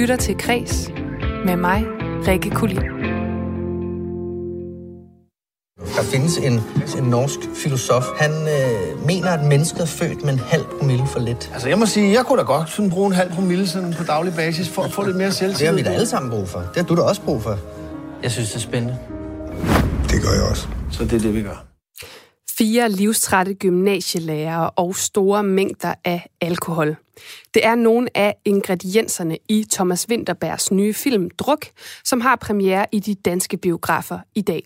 lytter til Kres med mig, Rikke Kulin. Der findes en, en norsk filosof. Han øh, mener, at mennesket er født med en halv promille for lidt. Altså, jeg må sige, jeg kunne da godt sådan bruge en halv promille sådan på daglig basis for at få lidt mere selvtillid. Det har vi da alle sammen brug for. Det har du da også brug for. Jeg synes, det er spændende. Det gør jeg også. Så det er det, vi gør. Fire livstrætte gymnasielærere og store mængder af alkohol. Det er nogle af ingredienserne i Thomas Winterbergs nye film Druk, som har premiere i de danske biografer i dag.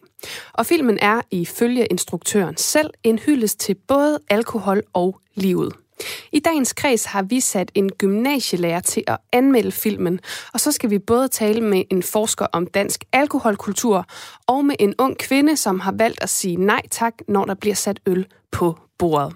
Og filmen er ifølge instruktøren selv en hyldest til både alkohol og livet. I dagens kreds har vi sat en gymnasielærer til at anmelde filmen, og så skal vi både tale med en forsker om dansk alkoholkultur og med en ung kvinde, som har valgt at sige nej tak, når der bliver sat øl på bordet.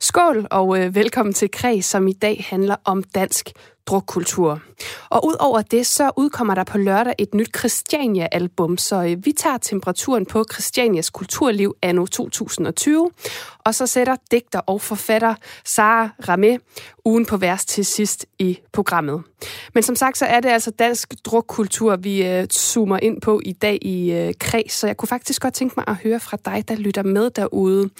Skål og øh, velkommen til Kreds, som i dag handler om dansk drukkultur. Og udover det, så udkommer der på lørdag et nyt Christiania-album, så øh, vi tager temperaturen på Christianias kulturliv anno 2020, og så sætter digter og forfatter Sara Ramé ugen på vers til sidst i programmet. Men som sagt, så er det altså dansk drukkultur, vi øh, zoomer ind på i dag i øh, Kreds, så jeg kunne faktisk godt tænke mig at høre fra dig, der lytter med derude.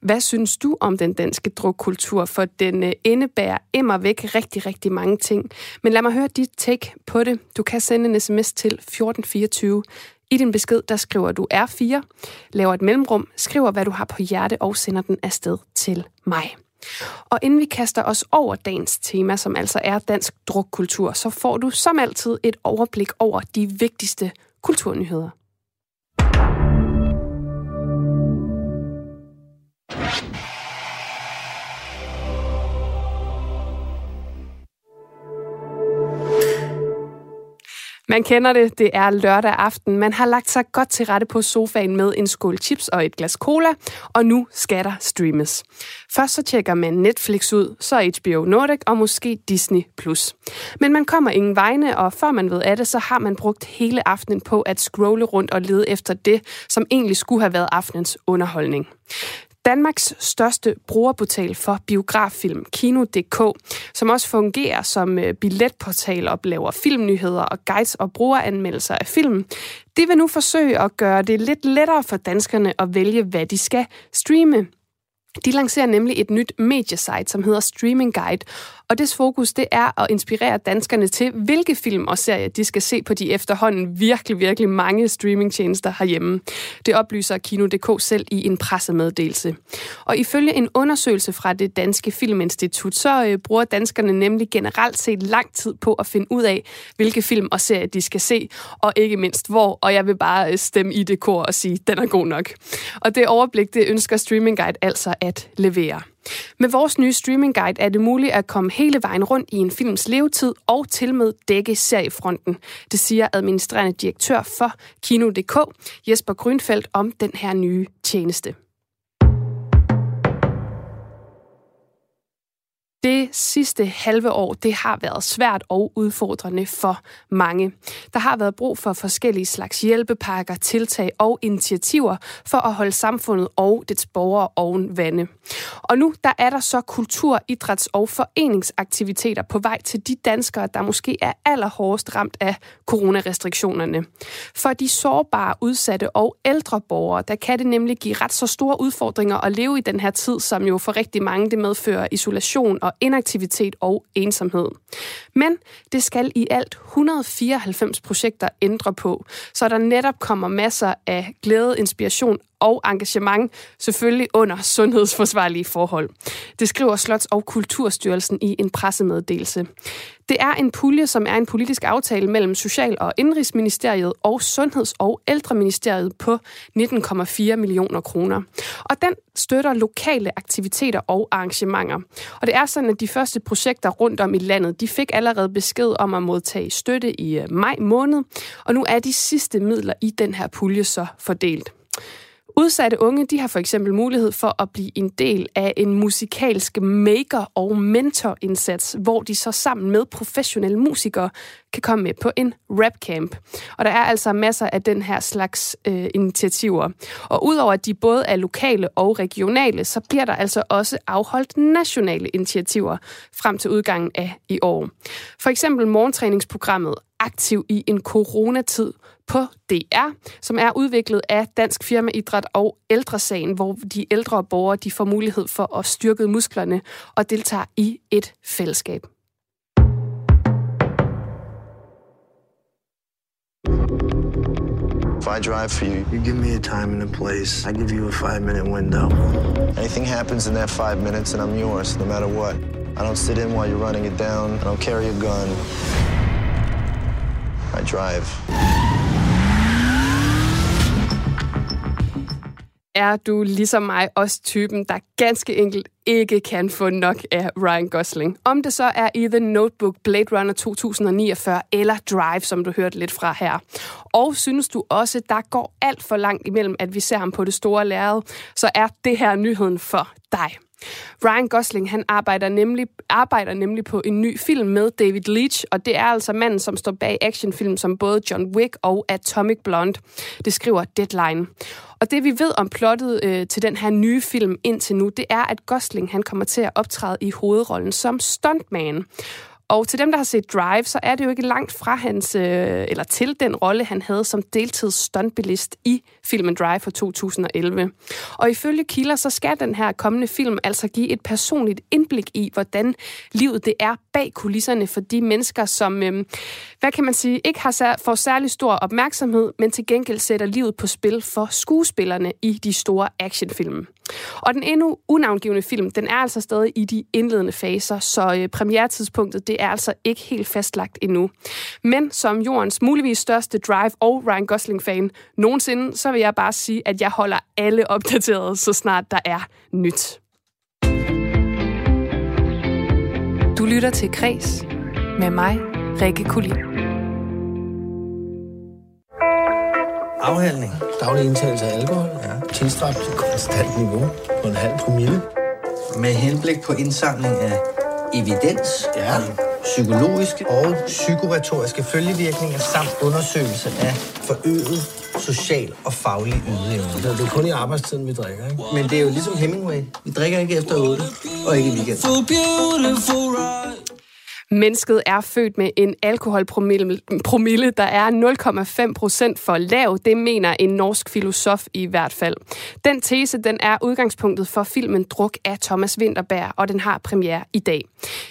Hvad synes du om den danske drukkultur? For den øh, indebærer immer væk rigtig, rigtig mange ting. Men lad mig høre dit take på det. Du kan sende en sms til 1424. I din besked, der skriver du R4, laver et mellemrum, skriver, hvad du har på hjerte og sender den afsted til mig. Og inden vi kaster os over dagens tema, som altså er dansk drukkultur, så får du som altid et overblik over de vigtigste kulturnyheder. Man kender det, det er lørdag aften. Man har lagt sig godt til rette på sofaen med en skål chips og et glas cola, og nu skal der streames. Først så tjekker man Netflix ud, så HBO Nordic og måske Disney+. Men man kommer ingen vegne, og før man ved af det, så har man brugt hele aftenen på at scrolle rundt og lede efter det, som egentlig skulle have været aftenens underholdning. Danmarks største brugerportal for biograffilm, Kino.dk, som også fungerer som øh, billetportal og laver filmnyheder og guides og brugeranmeldelser af film, det vil nu forsøge at gøre det lidt lettere for danskerne at vælge, hvad de skal streame. De lancerer nemlig et nyt mediesite, som hedder Streaming Guide, og dets fokus det er at inspirere danskerne til, hvilke film og serier de skal se på de efterhånden virkelig, virkelig mange streamingtjenester herhjemme. Det oplyser Kino.dk selv i en pressemeddelelse. Og ifølge en undersøgelse fra det Danske Filminstitut, så øh, bruger danskerne nemlig generelt set lang tid på at finde ud af, hvilke film og serier de skal se, og ikke mindst hvor. Og jeg vil bare øh, stemme i det kor og sige, den er god nok. Og det overblik, det ønsker Streaming Guide altså at levere. Med vores nye streaming guide er det muligt at komme hele vejen rundt i en films levetid og til med dække seriefronten. Det siger administrerende direktør for Kino.dk, Jesper Grønfeldt, om den her nye tjeneste. Det sidste halve år, det har været svært og udfordrende for mange. Der har været brug for forskellige slags hjælpepakker, tiltag og initiativer for at holde samfundet og dets borgere oven vande. Og nu der er der så kultur, idræts- og foreningsaktiviteter på vej til de danskere, der måske er allerhårdest ramt af coronarestriktionerne. For de sårbare, udsatte og ældre borgere, der kan det nemlig give ret så store udfordringer at leve i den her tid, som jo for rigtig mange det medfører isolation og inaktivitet og ensomhed. Men det skal i alt 194 projekter ændre på, så der netop kommer masser af glæde, inspiration og engagement, selvfølgelig under sundhedsforsvarlige forhold. Det skriver Slots- og Kulturstyrelsen i en pressemeddelelse. Det er en pulje, som er en politisk aftale mellem Social- og Indrigsministeriet og Sundheds- og Ældreministeriet på 19,4 millioner kroner. Og den støtter lokale aktiviteter og arrangementer. Og det er sådan, at de første projekter rundt om i landet, de fik allerede besked om at modtage støtte i øh, maj måned, og nu er de sidste midler i den her pulje så fordelt. Udsatte unge de har for eksempel mulighed for at blive en del af en musikalsk maker- og mentorindsats, hvor de så sammen med professionelle musikere kan komme med på en rapcamp. Og der er altså masser af den her slags øh, initiativer. Og udover at de både er lokale og regionale, så bliver der altså også afholdt nationale initiativer frem til udgangen af i år. For eksempel morgentræningsprogrammet Aktiv i en coronatid, på DR, som er udviklet af Dansk Firma Idræt og Ældresagen, hvor de ældre borgere de får mulighed for at styrke musklerne og deltager i et fællesskab. If I drive for you, You give me a time and a place. I give you a five minute window. anything happens in that five minutes and I'm yours, no matter what. I don't sit in while you're running it down. I don't carry a gun. I drive. Er du ligesom mig også typen, der ganske enkelt ikke kan få nok af Ryan Gosling? Om det så er i The Notebook, Blade Runner 2049 eller Drive, som du hørte lidt fra her. Og synes du også, der går alt for langt imellem, at vi ser ham på det store lærred, så er det her nyheden for dig. Ryan Gosling han arbejder nemlig, arbejder nemlig på en ny film med David Leitch, og det er altså manden, som står bag actionfilm som både John Wick og Atomic Blonde. Det skriver Deadline. Og det vi ved om plottet øh, til den her nye film indtil nu, det er, at Gosling han kommer til at optræde i hovedrollen som stuntman. Og til dem, der har set Drive, så er det jo ikke langt fra hans, øh, eller til den rolle, han havde som deltids stuntbilist i filmen Drive fra 2011. Og ifølge kilder, så skal den her kommende film altså give et personligt indblik i, hvordan livet det er bag kulisserne for de mennesker, som, øh, hvad kan man sige, ikke har sær- får særlig stor opmærksomhed, men til gengæld sætter livet på spil for skuespillerne i de store actionfilm. Og den endnu unavngivende film, den er altså stadig i de indledende faser, så øh, premieretidspunktet det er altså ikke helt fastlagt endnu. Men som jordens muligvis største Drive og Ryan Gosling-fan nogensinde, så vil jeg bare sige, at jeg holder alle opdateret, så snart der er nyt. Du lytter til Kres med mig, Rikke Kulin. Afhandling. Daglig indtagelse af alkohol. Ja. Tilstræbt til konstant niveau på en halv promille. Med henblik på indsamling af evidens, Ja. psykologiske og psykoretoriske følgevirkninger samt undersøgelse af forøget social og faglig ydeevne. Så det er kun i arbejdstiden, vi drikker, ikke? Men det er jo ligesom Hemingway. Vi drikker ikke efter 8, og ikke i weekenden. Mennesket er født med en alkoholpromille, der er 0,5 procent for lav. Det mener en norsk filosof i hvert fald. Den tese den er udgangspunktet for filmen Druk af Thomas Winterberg, og den har premiere i dag.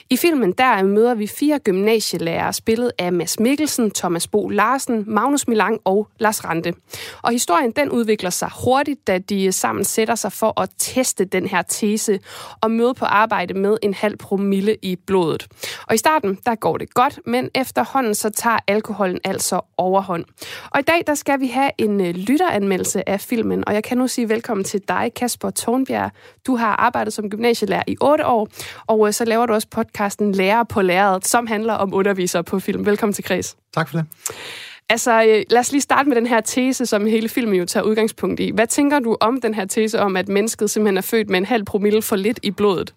I filmen der møder vi fire gymnasielærere, spillet af Mads Mikkelsen, Thomas Bo Larsen, Magnus Milang og Lars Rante. Og historien den udvikler sig hurtigt, da de sammen sætter sig for at teste den her tese og møde på arbejde med en halv promille i blodet. Og i starten, der går det godt, men efterhånden så tager alkoholen altså overhånd. Og i dag, der skal vi have en øh, lytteranmeldelse af filmen, og jeg kan nu sige velkommen til dig, Kasper Tornbjerg. Du har arbejdet som gymnasielærer i 8 år, og øh, så laver du også podcasten Lærer på lærret, som handler om undervisere på film. Velkommen til Kreds. Tak for det. Altså, øh, lad os lige starte med den her tese, som hele filmen jo tager udgangspunkt i. Hvad tænker du om den her tese om, at mennesket simpelthen er født med en halv promille for lidt i blodet?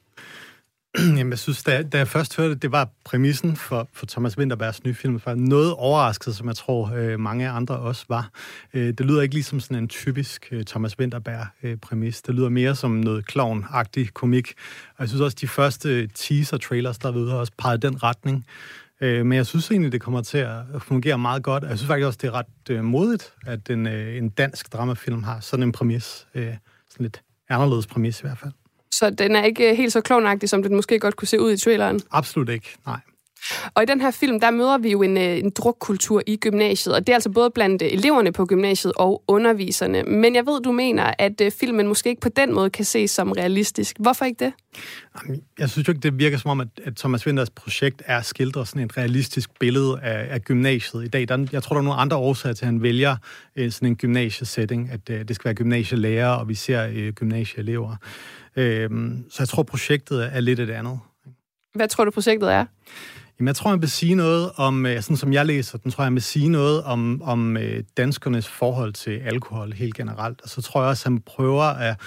Jamen, jeg synes, da, jeg- da jeg først hørte, det var præmissen for, for Thomas Winterbergs nye film, var noget overrasket, som jeg tror øh, mange andre også var. Øh, det lyder ikke ligesom sådan en typisk øh, Thomas Winterberg-præmis. Øh, det lyder mere som noget clown komik. Og jeg synes også, de første øh, teaser-trailers, der er ude, har også peget den retning. Øh, men jeg synes egentlig, det kommer til at fungere meget godt. Jeg synes faktisk også, det er ret øh, modigt, at en, øh, en dansk dramafilm har sådan en præmis. Øh, sådan lidt anderledes præmis i hvert fald. Så den er ikke øh, helt så klovnagtig, som den måske godt kunne se ud i traileren. Absolut ikke, nej. Og i den her film, der møder vi jo en, øh, en drukkultur i gymnasiet, og det er altså både blandt øh, eleverne på gymnasiet og underviserne. Men jeg ved, du mener, at filmen måske ikke på den måde kan ses som realistisk. Hvorfor ikke det? Jamen, Jeg synes jo ikke, det virker som om, at, at Thomas Winters projekt er at skildre sådan et realistisk billede af, af gymnasiet i dag. Der, er- jeg tror, der er nogle andre årsager til, at han vælger øh, sådan en gymnasiesetting, at øh, det skal være gymnasielærer, og vi ser øh, gymnasieelever. Øh, så jeg tror, projektet er lidt et andet. Hvad tror du, projektet er? Jamen, jeg tror, han vil sige noget om, øh, sådan som jeg læser den, tror jeg, han vil sige noget om, om øh, danskernes forhold til alkohol helt generelt. Og så tror jeg også, han prøver at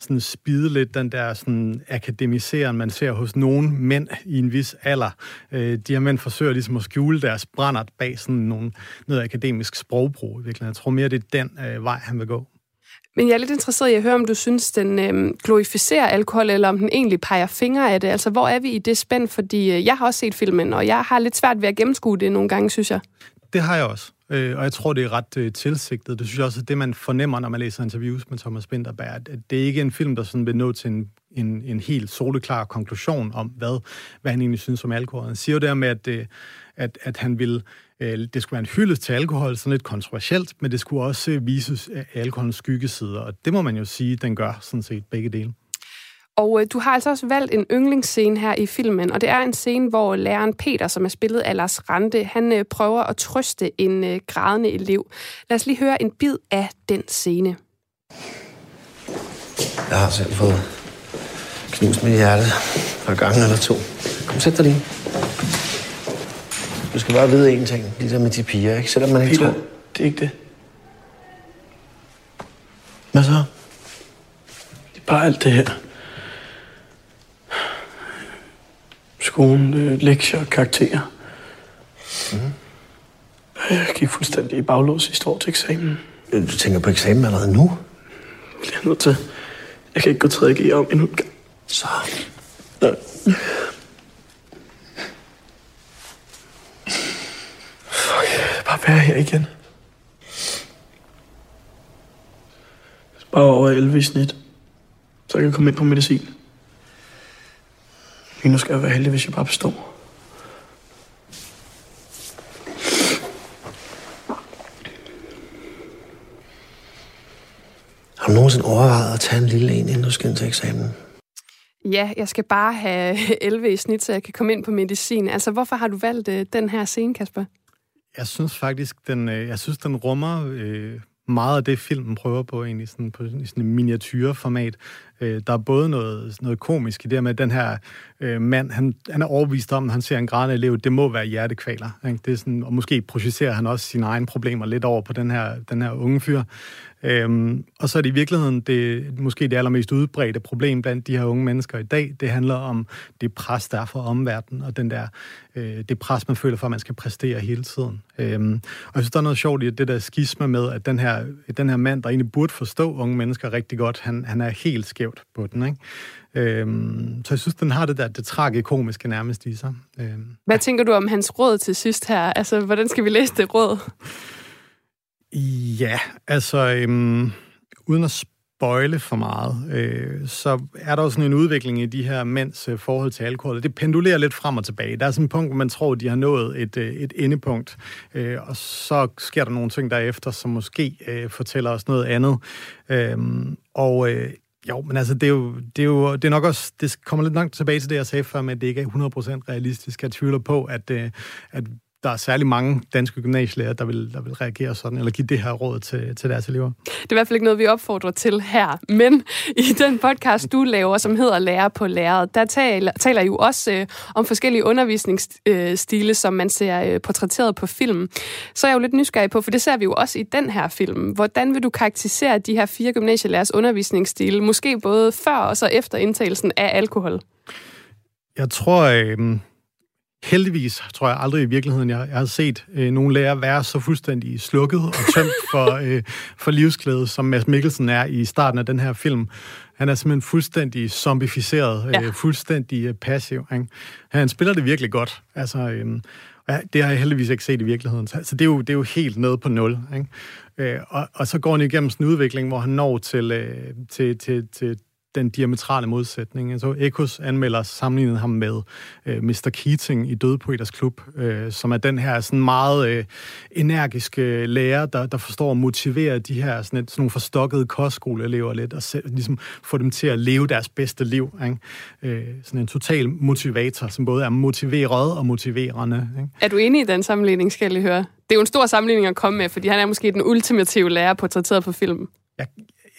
sådan spide lidt den der sådan akademiseren, man ser hos nogle mænd i en vis alder. Øh, de her mænd forsøger ligesom at skjule deres brændert bag sådan nogle, noget akademisk sprogbrug i virkeligheden. Jeg tror mere, det er den øh, vej, han vil gå. Men jeg er lidt interesseret i at høre, om du synes, den øh, glorificerer alkohol, eller om den egentlig peger fingre af det. Altså, hvor er vi i det spænd? Fordi øh, jeg har også set filmen, og jeg har lidt svært ved at gennemskue det nogle gange, synes jeg. Det har jeg også. Øh, og jeg tror, det er ret øh, tilsigtet. Det synes jeg også, at det, man fornemmer, når man læser interviews med Thomas Binderberg, at det ikke er en film, der sådan vil nå til en, en, en helt soleklar konklusion om, hvad, hvad han egentlig synes om alkohol. Han siger jo der med, at, øh, at, at han vil øh, det skulle være en hyldest til alkohol, sådan lidt kontroversielt, men det skulle også øh, vises af alkoholens skyggesider, og det må man jo sige, den gør sådan set begge dele. Og øh, du har altså også valgt en yndlingsscene her i filmen, og det er en scene, hvor læreren Peter, som er spillet af Lars Rante, han øh, prøver at trøste en øh, grædende elev. Lad os lige høre en bid af den scene. Jeg har selv fået knust mit hjerte for en gang eller to. Kom, sæt dig lige. Du skal bare vide en ting, lige der med de piger, ikke? Selvom man ikke Peter, tror... det er ikke det. Hvad så? Det er bare alt det her. Skolen, øh, lektier, karakterer. Mm. Jeg gik fuldstændig i baglås sidste år til eksamen. Du tænker på eksamen allerede nu? Jeg er nødt til. Jeg kan ikke gå 3G om endnu en gang. Så. Nej. Fuck, jeg vil bare være her igen. Bare over 11 i snit. Så jeg kan komme ind på medicin. Lige nu skal jeg være heldig, hvis jeg bare består. Har du nogensinde overvejet at tage en lille en, inden du skal ind til eksamen? Ja, jeg skal bare have 11 i snit, så jeg kan komme ind på medicin. Altså, hvorfor har du valgt øh, den her scene, Kasper? Jeg synes faktisk, den, øh, jeg synes, den rummer øh, meget af det, filmen prøver på, egentlig sådan, på i sådan en miniatyrformat. Øh, der er både noget, noget komisk i det med, at den her øh, mand, han, han er overbevist om, at han ser en grædende elev, det må være hjertekvaler. Ikke? Det er sådan, og måske projicerer han også sine egne problemer lidt over på den her, den her unge fyr. Øhm, og så er det i virkeligheden det, måske det allermest udbredte problem blandt de her unge mennesker i dag. Det handler om det pres, der er for omverdenen, og den der, øh, det pres, man føler for, at man skal præstere hele tiden. Øhm, og jeg synes, der er noget sjovt i det der skisme med, at den her, den her mand, der egentlig burde forstå unge mennesker rigtig godt, han, han er helt skævt på den. Ikke? Øhm, så jeg synes, den har det der det tragikomiske nærmest i sig. Øhm, Hvad tænker du om hans råd til sidst her? Altså, hvordan skal vi læse det råd? Ja, altså øhm, uden at spoile for meget, øh, så er der jo sådan en udvikling i de her mænds øh, forhold til alkohol. Det pendulerer lidt frem og tilbage. Der er sådan en punkt, hvor man tror, de har nået et, øh, et endepunkt, øh, og så sker der nogle ting derefter, som måske øh, fortæller os noget andet. Øh, og øh, jo, men altså, det er jo, det er jo det er nok også, det kommer lidt langt tilbage til det, jeg sagde før, med at det ikke er 100% realistisk. Jeg tvivler på, at, øh, at der er særlig mange danske gymnasielærer, der vil, der vil reagere sådan, eller give det her råd til, til deres elever. Det er i hvert fald ikke noget, vi opfordrer til her. Men i den podcast, du laver, som hedder Lærer på Læret, der taler, taler I jo også øh, om forskellige undervisningsstile, som man ser øh, portrætteret på film. Så er jeg jo lidt nysgerrig på, for det ser vi jo også i den her film. Hvordan vil du karakterisere de her fire gymnasielærers undervisningsstile, måske både før og så efter indtagelsen af alkohol? Jeg tror... Øh, heldigvis, tror jeg aldrig i virkeligheden, jeg, jeg har set øh, nogle lærere være så fuldstændig slukket og tømt for, øh, for livsklæde, som Mads Mikkelsen er i starten af den her film. Han er simpelthen fuldstændig zombificeret, ja. øh, fuldstændig øh, passiv. Ikke? Han spiller det virkelig godt. Altså, øh, ja, det har jeg heldigvis ikke set i virkeligheden. Så, så det, er jo, det er jo helt nede på nul. Ikke? Øh, og, og så går han igennem sådan en udvikling, hvor han når til, øh, til, til, til den diametrale modsætning. Altså, Echos anmelder sammenlignet ham med øh, Mr. Keating i Dødpoeters Klub, øh, som er den her sådan meget øh, energiske lærer, der, der forstår at motivere de her sådan, et, sådan nogle forstokkede kostskoleelever lidt, og selv, ligesom få dem til at leve deres bedste liv. Ikke? Øh, sådan en total motivator, som både er motiveret og motiverende. Ikke? Er du enig i den sammenligning, skal jeg høre? Det er jo en stor sammenligning at komme med, fordi han er måske den ultimative lærer portrætteret på film. Jeg,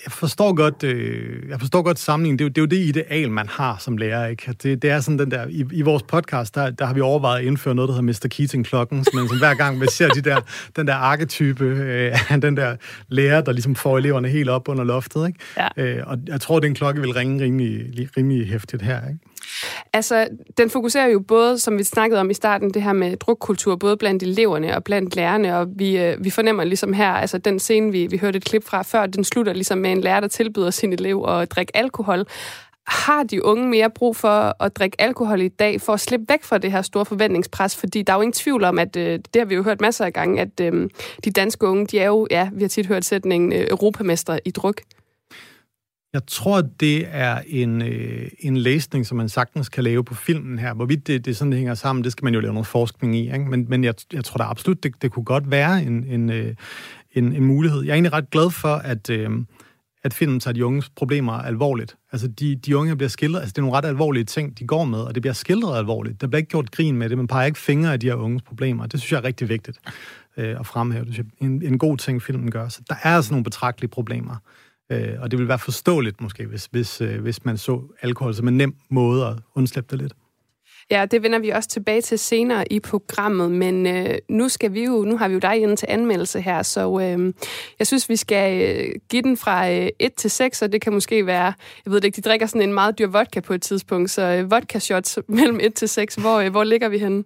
jeg forstår godt, øh, jeg forstår godt sammenligningen. Det er, jo, det er jo det ideal, man har som lærer. Ikke? Det, det er sådan den der, i, i vores podcast, der, der har vi overvejet at indføre noget, der hedder Mr. Keating-klokken, men som hver gang vi ser de der, den der arketype øh, den der lærer, der ligesom får eleverne helt op under loftet. Ikke? Ja. Øh, og jeg tror, den klokke vil ringe rimelig, rimelig hæftigt her. Ikke? Altså, den fokuserer jo både, som vi snakkede om i starten, det her med drukkultur, både blandt eleverne og blandt lærerne, og vi, øh, vi fornemmer ligesom her, altså den scene, vi, vi hørte et klip fra før, den slutter ligesom med en lærer, der tilbyder sin elev at drikke alkohol. Har de unge mere brug for at drikke alkohol i dag, for at slippe væk fra det her store forventningspres? Fordi der er jo ingen tvivl om, at øh, det har vi jo hørt masser af gange, at øh, de danske unge, de er jo, ja, vi har tit hørt sætningen, øh, europamester i druk. Jeg tror, det er en, øh, en læsning, som man sagtens kan lave på filmen her. Hvorvidt det, det sådan, det hænger sammen, det skal man jo lave noget forskning i. Ikke? Men, men jeg, jeg tror da absolut, det, det kunne godt være en, en, øh, en, en mulighed. Jeg er egentlig ret glad for, at, øh, at filmen tager de unges problemer alvorligt. Altså, de, de unge bliver skildret, altså det er nogle ret alvorlige ting, de går med, og det bliver skildret alvorligt. Der bliver ikke gjort grin med det, man peger ikke fingre af de her unges problemer. Det synes jeg er rigtig vigtigt øh, at fremhæve. Det er en, en god ting, filmen gør. Så der er altså nogle betragtelige problemer. Øh, og det ville være forståeligt måske, hvis, hvis, øh, hvis man så alkohol som en nem måde at undslippe det lidt. Ja, det vender vi også tilbage til senere i programmet, men øh, nu skal vi jo, nu har vi jo dig inde til anmeldelse her, så øh, jeg synes, vi skal øh, give den fra øh, 1 til 6, og det kan måske være, jeg ved det ikke, de drikker sådan en meget dyr vodka på et tidspunkt, så øh, vodka shots mellem 1 til 6, hvor, øh, hvor ligger vi henne?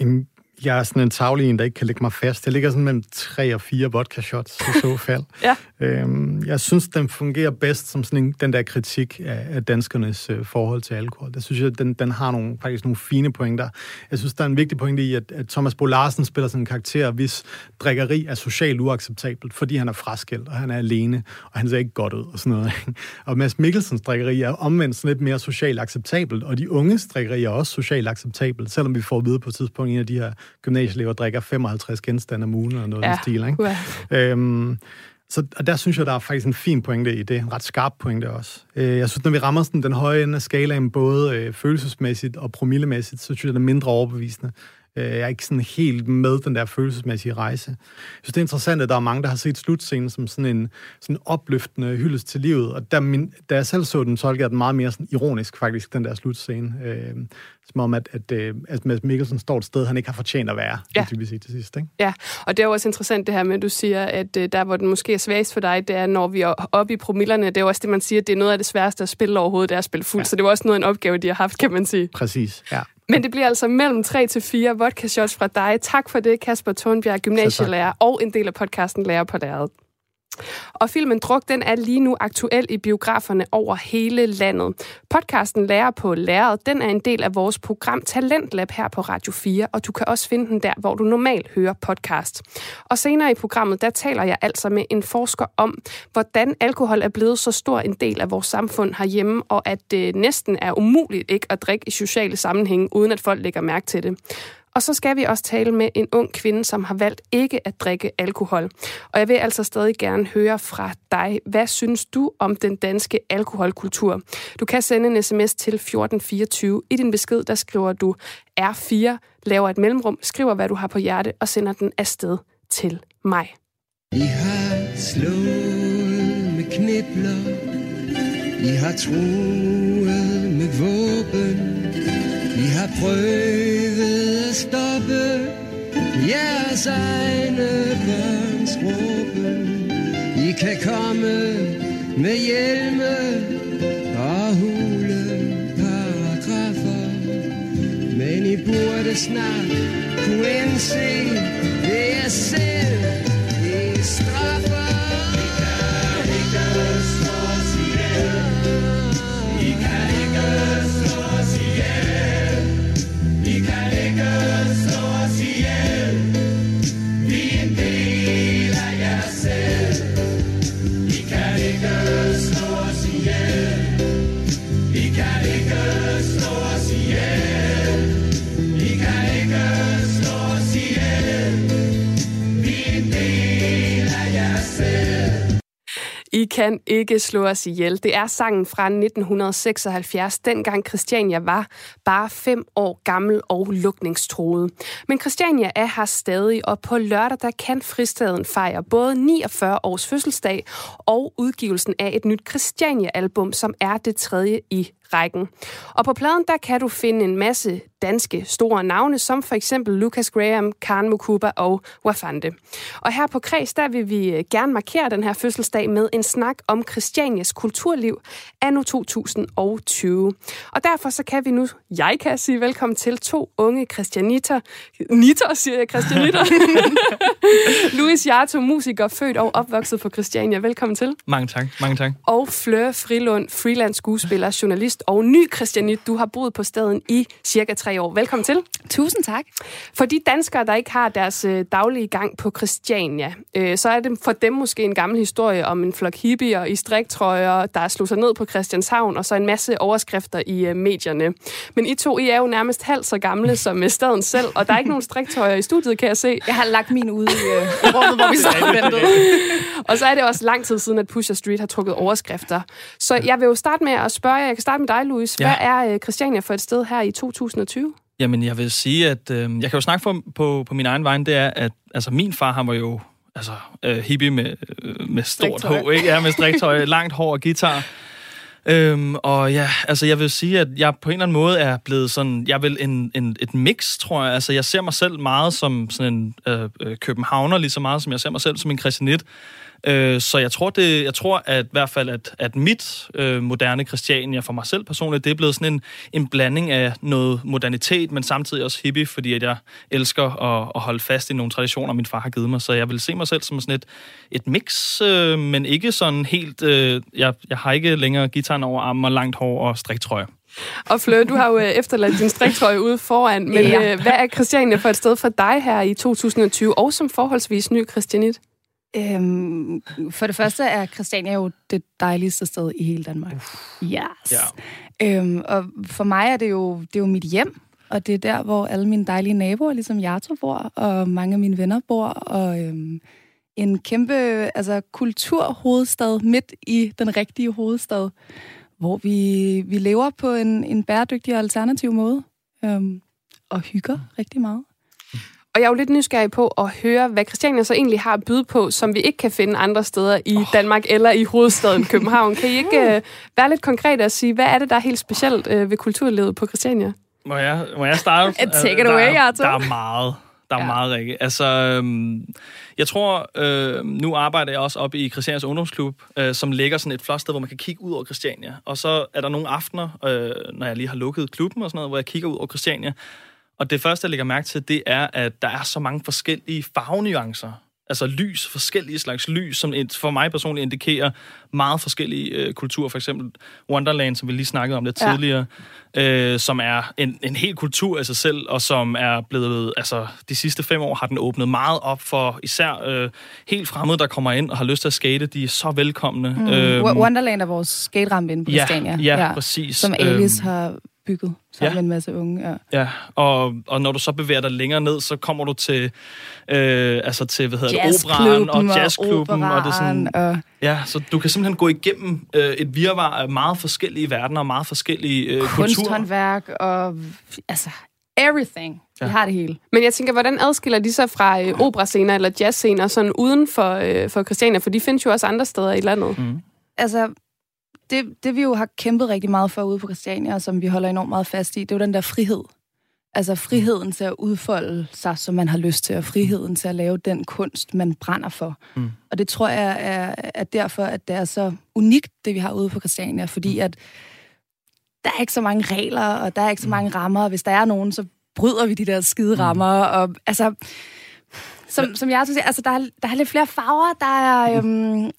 Jamen, jeg er sådan en tavlig en, der ikke kan lægge mig fast. Jeg ligger sådan mellem tre og fire vodka shots i så fald. ja. øhm, jeg synes, den fungerer bedst som sådan en, den der kritik af, af danskernes øh, forhold til alkohol. Det synes jeg, den, den har nogle, faktisk nogle fine pointer. Jeg synes, der er en vigtig pointe i, at, at Thomas Bo Larsen spiller sådan en karakter, hvis drikkeri er socialt uacceptabelt, fordi han er fraskilt, og han er alene, og han ser ikke godt ud, og sådan noget. og Mads Mikkelsens drikkeri er omvendt sådan lidt mere socialt acceptabelt, og de unges drikkeri er også socialt acceptabelt, selvom vi får at vide på et tidspunkt, en af de her gymnasieelever drikker 55 genstande om ugen, eller noget ja. stil, ikke? Ja. Øhm, så og der synes jeg, der er faktisk en fin pointe i det. En ret skarp pointe også. Øh, jeg synes, når vi rammer sådan den høje ende af skalaen, både øh, følelsesmæssigt og promillemæssigt, så synes jeg, det er mindre overbevisende. Øh, jeg er ikke sådan helt med den der følelsesmæssige rejse. Jeg synes, det er interessant, at der er mange, der har set slutscenen som sådan en sådan opløftende hyldest til livet. Og da, min, da jeg selv så den, tolker jeg den meget mere sådan ironisk, faktisk, den der slutscene. Øh, som om, at, at, øh, at Mads Mikkelsen står et sted, han ikke har fortjent at være, ja. det til sidst. Ikke? Ja, og det er jo også interessant det her med, at du siger, at der, hvor den måske er svagest for dig, det er, når vi er oppe i promillerne. Det er jo også det, man siger, at det er noget af det sværeste at spille overhovedet, det er at spille fuld. Ja. Så det er også noget af en opgave, de har haft, kan man sige. Præcis, ja. Men det bliver altså mellem 3 til 4 vodka shots fra dig. Tak for det, Kasper Tornbjerg, gymnasielærer og en del af podcasten Lærer på Læret. Og filmen Druk, den er lige nu aktuel i biograferne over hele landet. Podcasten Lærer på Læret, den er en del af vores program Talentlab her på Radio 4, og du kan også finde den der, hvor du normalt hører podcast. Og senere i programmet, der taler jeg altså med en forsker om, hvordan alkohol er blevet så stor en del af vores samfund herhjemme, og at det næsten er umuligt ikke at drikke i sociale sammenhænge, uden at folk lægger mærke til det. Og så skal vi også tale med en ung kvinde, som har valgt ikke at drikke alkohol. Og jeg vil altså stadig gerne høre fra dig. Hvad synes du om den danske alkoholkultur? Du kan sende en sms til 1424. I din besked, der skriver du R4, laver et mellemrum, skriver, hvad du har på hjerte, og sender den afsted til mig. I har slået med knibler. I har truet med våben. I har prøvet stoppe jeres egne børns råben. I kan komme med hjelme og hule paragrafer. Men I burde snart kunne indse det er selv, kan ikke slå os ihjel. Det er sangen fra 1976, dengang Christiania var bare fem år gammel og lukningstroet. Men Christiania er her stadig, og på lørdag der kan fristaden fejre både 49 års fødselsdag og udgivelsen af et nyt Christiania-album, som er det tredje i rækken. Og på pladen der kan du finde en masse danske store navne, som for eksempel Lucas Graham, Karen Mukuba og Wafande. Og her på Kreds, der vil vi øh, gerne markere den her fødselsdag med en snak om Christianias kulturliv anno 2020. Og derfor så kan vi nu, jeg kan sige velkommen til to unge Christianiter. Nitter, siger jeg, Christianiter. Louis Jarto, musiker, født og opvokset på Christiania. Velkommen til. Mange tak, mange tak. Og Fleur Frilund, freelance skuespiller, journalist og ny Christianit. Du har boet på staden i cirka tre år. Velkommen til. Tusind tak. For de danskere, der ikke har deres øh, daglige gang på Christiania, øh, så er det for dem måske en gammel historie om en flok hippier i striktrøjer, der slog sig ned på Christianshavn, og så en masse overskrifter i øh, medierne. Men I to, I er jo nærmest halvt så gamle som øh, staden selv, og der er ikke nogen striktrøjer i studiet, kan jeg se. Jeg har lagt min ude i, øh, i rummet, hvor vi og ventede. Og så er det også lang tid siden, at Pusher Street har trukket overskrifter. Så jeg vil jo starte med at spørge jer, jeg kan starte med dig, Louis. Hvad Ja. er øh, Christiania for et sted her i 2020? Jamen, jeg vil sige, at øh, jeg kan jo snakke for, på, på min egen vej, det er, at altså, min far, han var jo altså, øh, hippie med, øh, med stort. H, ikke? Ja, med striktøj, langt hår og guitar. Øhm, og ja, altså jeg vil sige, at jeg på en eller anden måde er blevet sådan, jeg vil en, en, et mix, tror jeg. Altså jeg ser mig selv meget som sådan en øh, øh, københavner, lige så meget som jeg ser mig selv som en christianit. Øh, så jeg tror, det, jeg tror at i hvert fald, at, at mit øh, moderne Christiania for mig selv personligt, det er blevet sådan en, en blanding af noget modernitet, men samtidig også hippie, fordi at jeg elsker at, at holde fast i nogle traditioner, min far har givet mig. Så jeg vil se mig selv som sådan et, et mix, øh, men ikke sådan helt... Øh, jeg, jeg har ikke længere gitaren over armen og langt hår og striktrøjer. Og Fleur, du har jo øh, efterladt din striktrøje ude foran, men Ja. øh, hvad er Christiania for et sted for dig her i 2020, og som forholdsvis ny Christianit? Øhm, for det første er Christiania jo det dejligste sted i hele Danmark. Yes. Ja. Øhm, og for mig er det jo, det er jo mit hjem, og det er der, hvor alle mine dejlige naboer, ligesom Jarto bor, og mange af mine venner bor, og øhm, en kæmpe altså, kulturhovedstad midt i den rigtige hovedstad, hvor vi, vi lever på en, en bæredygtig og alternativ måde, øhm, og hygger rigtig meget. Og jeg er jo lidt nysgerrig på at høre, hvad Christiania så egentlig har at byde på, som vi ikke kan finde andre steder i Danmark eller i hovedstaden København. Kan I ikke øh, være lidt konkrete og sige, hvad er det, der er helt specielt øh, ved kulturlivet på Christiania? Må jeg, må jeg starte? Take it away, Arthur. der er meget. Der er ja. meget, Rikke. Altså, øhm, jeg tror, øh, nu arbejder jeg også op i Christianias Ungdomsklub, øh, som ligger sådan et flot sted, hvor man kan kigge ud over Christiania. Og så er der nogle aftener, øh, når jeg lige har lukket klubben og sådan noget, hvor jeg kigger ud over Christiania. Og det første, jeg lægger mærke til, det er, at der er så mange forskellige farvenuancer. Altså lys, forskellige slags lys, som for mig personligt indikerer meget forskellige øh, kulturer. For eksempel Wonderland, som vi lige snakkede om lidt Ja. ja. tidligere, øh, som er en, en hel kultur af sig selv, og som er blevet, altså de sidste fem år har den åbnet meget op for især øh, helt fremmede, der kommer ind og har lyst til at skate. De er så velkomne. Mm. Øhm, Wonderland er vores skaterampe inde på ja, Christiania. ja, præcis. Som Alice Øhm, har bygget sammen ja. med en masse unge. Ja. Ja, og, og når du så bevæger dig længere ned, så kommer du til, øh, altså til hvad hedder det, operaen og jazzklubben. Og det er sådan, og ja, så du kan simpelthen gå igennem øh, et virvar af meget forskellige verdener og meget forskellige øh, kulturer. kunsthåndværk og altså everything. Ja. Vi har det hele. Men jeg tænker, hvordan adskiller de sig fra øh, operascener eller jazzscener sådan uden for, øh, for Christiania? For de findes jo også andre steder i landet. Mm. Altså, det, det vi jo har kæmpet rigtig meget for ude på Christiania, og som vi holder enormt meget fast i, det er jo den der frihed. Altså friheden til at udfolde sig, som man har lyst til, og friheden til at lave den kunst, man brænder for. Mm. Og det tror jeg er, er derfor, at det er så unikt, det vi har ude på Christiania, fordi at der er ikke så mange regler, og der er ikke så mange rammer, og hvis der er nogen, så bryder vi de der skide rammer, og altså... Som, som jeg siger, altså der er, der er lidt flere farver, der er... Øhm,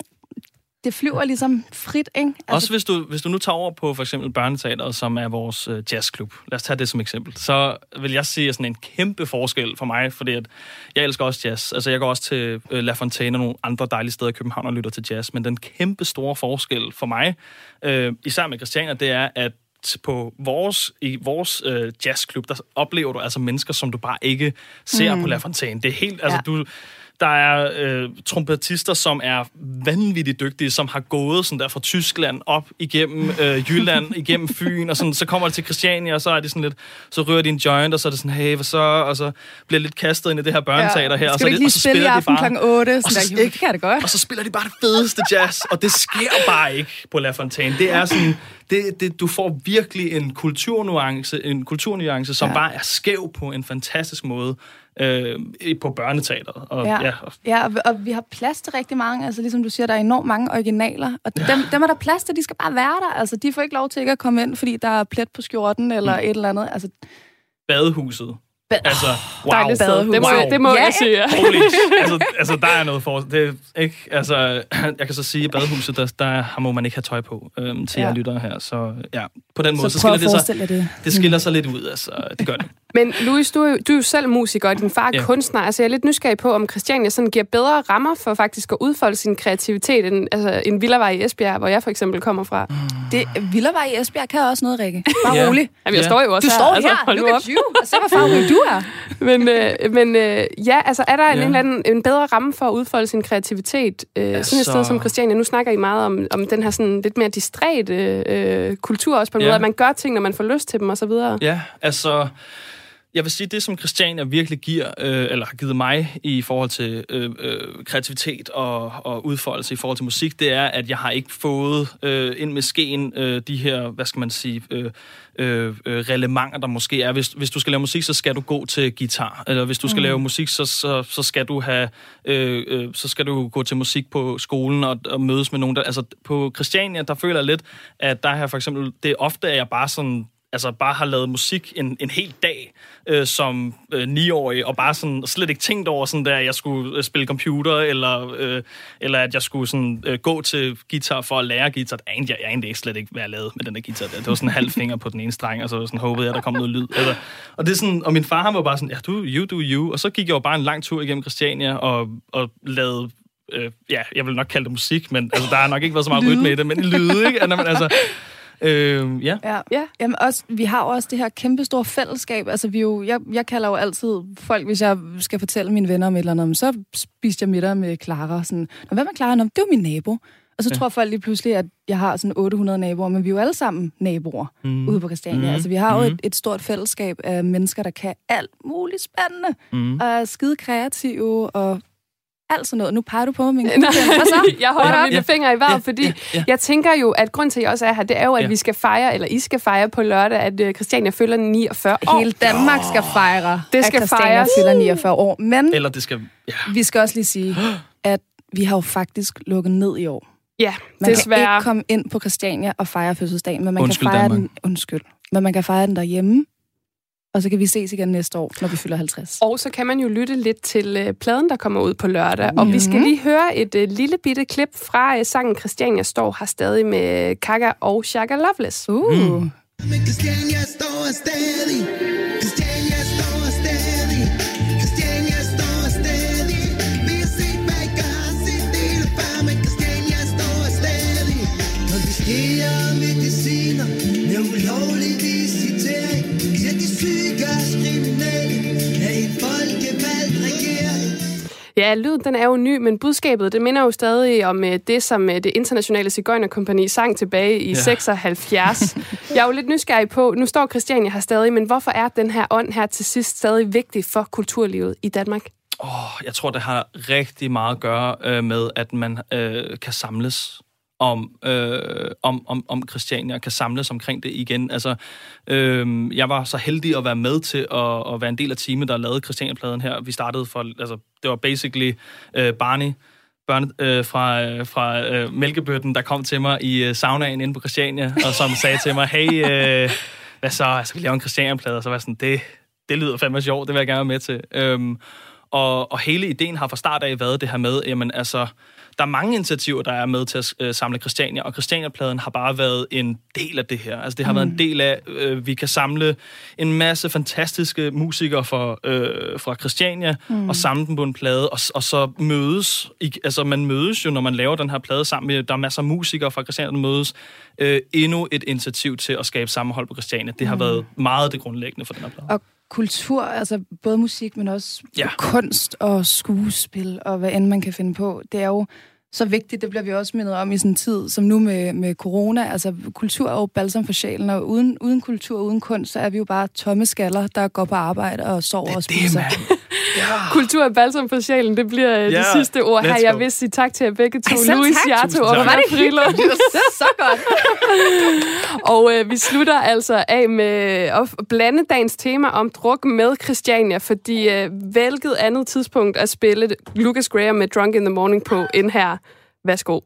det flyver ligesom frit, ikke? Altså, Også hvis du, hvis du nu tager over på for eksempel Børneteateret, som er vores øh, jazzklub. Lad os tage det som eksempel. Så vil jeg sige sådan en kæmpe forskel for mig, fordi at jeg elsker også jazz. Altså jeg går også til øh, La Fontaine og nogle andre dejlige steder i København og lytter til jazz. Men den kæmpe store forskel for mig, øh, især med Christiania, det er, at på vores, i vores øh, jazzklub, der oplever du altså mennesker, som du bare ikke ser mm. på La Fontaine. Det er helt, altså Ja. du, Der er øh, trompetister, som er vanvittigt dygtige, som har gået sådan der fra Tyskland op igennem øh, Jylland, igennem Fyn, og sådan, så kommer det til Christiania, og så er de sådan lidt, så rører de en joint, og så er det sådan, hey, hvad så? Og så bliver lidt kastet ind i det her børneteater her. Skal og så, det- lige og så spiller de aften bare- kl. 8? og så, der, ikke, det kan da godt. og så spiller de bare det fedeste jazz, og det sker bare ikke på La Fontaine. Det er sådan, det, det, du får virkelig en kulturnuance, en kulturnuance, som ja. bare er skæv på en fantastisk måde øh, på børneteateret. Og, Ja. ja, ja og, og vi har plads til rigtig mange. Altså ligesom du siger, der er enormt mange originaler. Og dem, dem er der plads til, de skal bare være der. Altså de får ikke lov til ikke at komme ind, fordi der er plet på skjorten eller Mm. et eller andet. Altså, badehuset. Ba- altså, wow. Dejligt sted. Det må, wow. det må Ja, jeg sige. ja. Holy, altså, altså, der er noget for... Det, ikke, altså, jeg kan så sige, at badehuset, der, der må man ikke have tøj på øhm, til Ja. jer lyttere her. Så ja, på den måde, så så, skiller det sig, det. det skiller sig lidt ud. Altså, det gør det. Men Louis, du er, jo, du er jo selv musiker, og din far er Ja. kunstner. Altså, jeg er lidt nysgerrig på, om Christiania sådan giver bedre rammer for faktisk at udfolde sin kreativitet, end altså, en villavej i Esbjerg, hvor jeg for eksempel kommer fra. Det, Villavej i Esbjerg kan også noget, Rikke. Bare Ja. rolig. Jamen, jeg Ja. står jo også Du her. står altså, her. nu Look at you. Og se, hvor farverig du er. Men, øh, men øh, ja, altså er der en, Ja. en, eller anden, en bedre ramme for at udfolde sin kreativitet? Øh, altså... Sådan et Altså- sted som Christiania. Nu snakker I meget om, om den her sådan lidt mere distræte øh, kultur også på en Ja. måde, at man gør ting, når man får lyst til dem osv. Ja, altså... Jeg vil sige, det som Christiania virkelig giver, øh, eller har givet mig i forhold til øh, øh, kreativitet og, og udfoldelse i forhold til musik, det er, at jeg har ikke fået øh, ind med skeen øh, de her, hvad skal man sige, øh, øh, øh, relevanter, der måske er. Hvis, hvis du skal lave musik, så skal du gå til guitar. Eller hvis du skal mm. lave musik, så, så, så skal du have, øh, øh, så skal du gå til musik på skolen og, og mødes med nogen. Der, altså på Christiania, der føler jeg lidt, at der her for eksempel, det er ofte, at jeg bare sådan altså bare har lavet musik en, en hel dag øh, som øh, niårig, og bare sådan slet ikke tænkt over sådan der, at jeg skulle øh, spille computer, eller, øh, eller at jeg skulle sådan øh, gå til guitar for at lære guitar. Det anede jeg, jeg anede ikke slet ikke, hvad jeg lavede med den der guitar der. Det var sådan en halv finger på den ene streng, og så sådan håbede jeg, der kom noget lyd. Altså, og, det er sådan, og min far han var bare sådan, ja, du, you do you. Og så gik jeg jo bare en lang tur igennem Christiania, og, og lavede øh, ja, jeg vil nok kalde det musik, men altså, der har nok ikke været så meget rytme i det, men lyde, ikke? Altså, øh, ja. Ja. ja. Jamen også, vi har jo også det her kæmpe store fællesskab. Altså, vi jo, jeg, jeg kalder jo altid folk, hvis jeg skal fortælle mine venner om et eller andet, "Men så spiste jeg middag med Clara. Sådan, Nå, hvad med Clara? Nå, det er jo min nabo. Og så Ja. tror folk lige pludselig, at jeg har sådan 800 naboer, men vi er jo alle sammen naboer Mm. mm. ude på Christiania. Mm. Altså, vi har jo Mhm. et, et stort fællesskab af mennesker, der kan alt muligt spændende, Mm. og er skide kreative, og alt sådan noget. Nu peger du på min Nej, Hvad så? jeg holder Hold mine Ja. fingre i vejret, Ja, fordi ja, ja. jeg tænker jo, at grund til, at jeg også er her, det er jo, at Ja. vi skal fejre, eller I skal fejre på lørdag, at øh, Christiania fylder 49 år. Hele Danmark skal fejre, Det skal at Christiania fejres. fylder 49 år. Men Eller det skal... Ja. vi skal også lige sige, at vi har jo faktisk lukket ned i år. Ja, Man desværre. kan ikke komme ind på Christiania og fejre fødselsdagen, men man Undskyld, kan fejre Danmark. den, undskyld, men man kan fejre den derhjemme, og så kan vi ses igen næste år, når vi fylder 50. Og så kan man jo lytte lidt til øh, pladen, der kommer ud på lørdag. Og vi skal lige høre et øh, lille bitte klip fra øh, sangen Christiania står her stadig med Kaka og Shaka Loveless. Uh. Men Christiania står stadig. Ja, lyden den er jo ny, men budskabet det minder jo stadig om øh, det, som øh, det internationale Cigøjnerkompani sang tilbage i Ja. 76. Jeg er jo lidt nysgerrig på, nu står Christiania her stadig, men hvorfor er den her ånd her til sidst stadig vigtig for kulturlivet i Danmark? Oh, jeg tror, det har rigtig meget at gøre øh, med, at man øh, kan samles om, øh, om, om, om Christiania, kan samles omkring det igen. Altså, øh, jeg var så heldig at være med til at, at være en del af teamet, der lavede Christiania-pladen her. Vi startede for, altså, det var basically øh, Barney, børne, øh, fra, øh, fra øh, Mælkebøtten, der kom til mig i øh, saunaen inde på Christiania, og som sagde til mig, hey, øh, hvad så, altså, vi laver en Christiania-plade, og så var sådan, det, det lyder fandme sjovt, det vil jeg gerne være med til. Øhm, og, og hele ideen har fra start af været det her med, jamen altså, der er mange initiativer, der er med til at øh, samle Christiania, og Christiania-pladen har bare været en del af det her. Altså det har mm. været en del af, øh, vi kan samle en masse fantastiske musikere fra, øh, fra Christiania, mm. og samle dem på en plade, og, og så mødes, i, altså man mødes jo, når man laver den her plade sammen med, der er masser af musikere fra Christiania, der mødes, øh, endnu et initiativ til at skabe sammenhold på Christiania. Det har mm. været meget det grundlæggende for den her plade. Og kultur, altså både musik, men også Ja. kunst og skuespil og hvad end man kan finde på. Det er jo så vigtigt, det bliver vi også mindet om i sådan en tid som nu med, med corona. Altså kultur er jo balsam for sjælen, og uden, uden kultur, uden kunst, så er vi jo bare tomme skaller, der går på arbejde og sover og spiser. Kultur er balsam for sjælen, det bliver yeah. Ja, det sidste ord her. Jeg vil sige tak til jer begge to. Ej, Louis. Jato og. Maria Frilo. det er så godt. Og øh, vi slutter altså af med at blande dagens tema om druk med Christiania, fordi øh, hvilket andet tidspunkt at spille Lucas Graham med Drunk in the Morning på end her. Værsgo.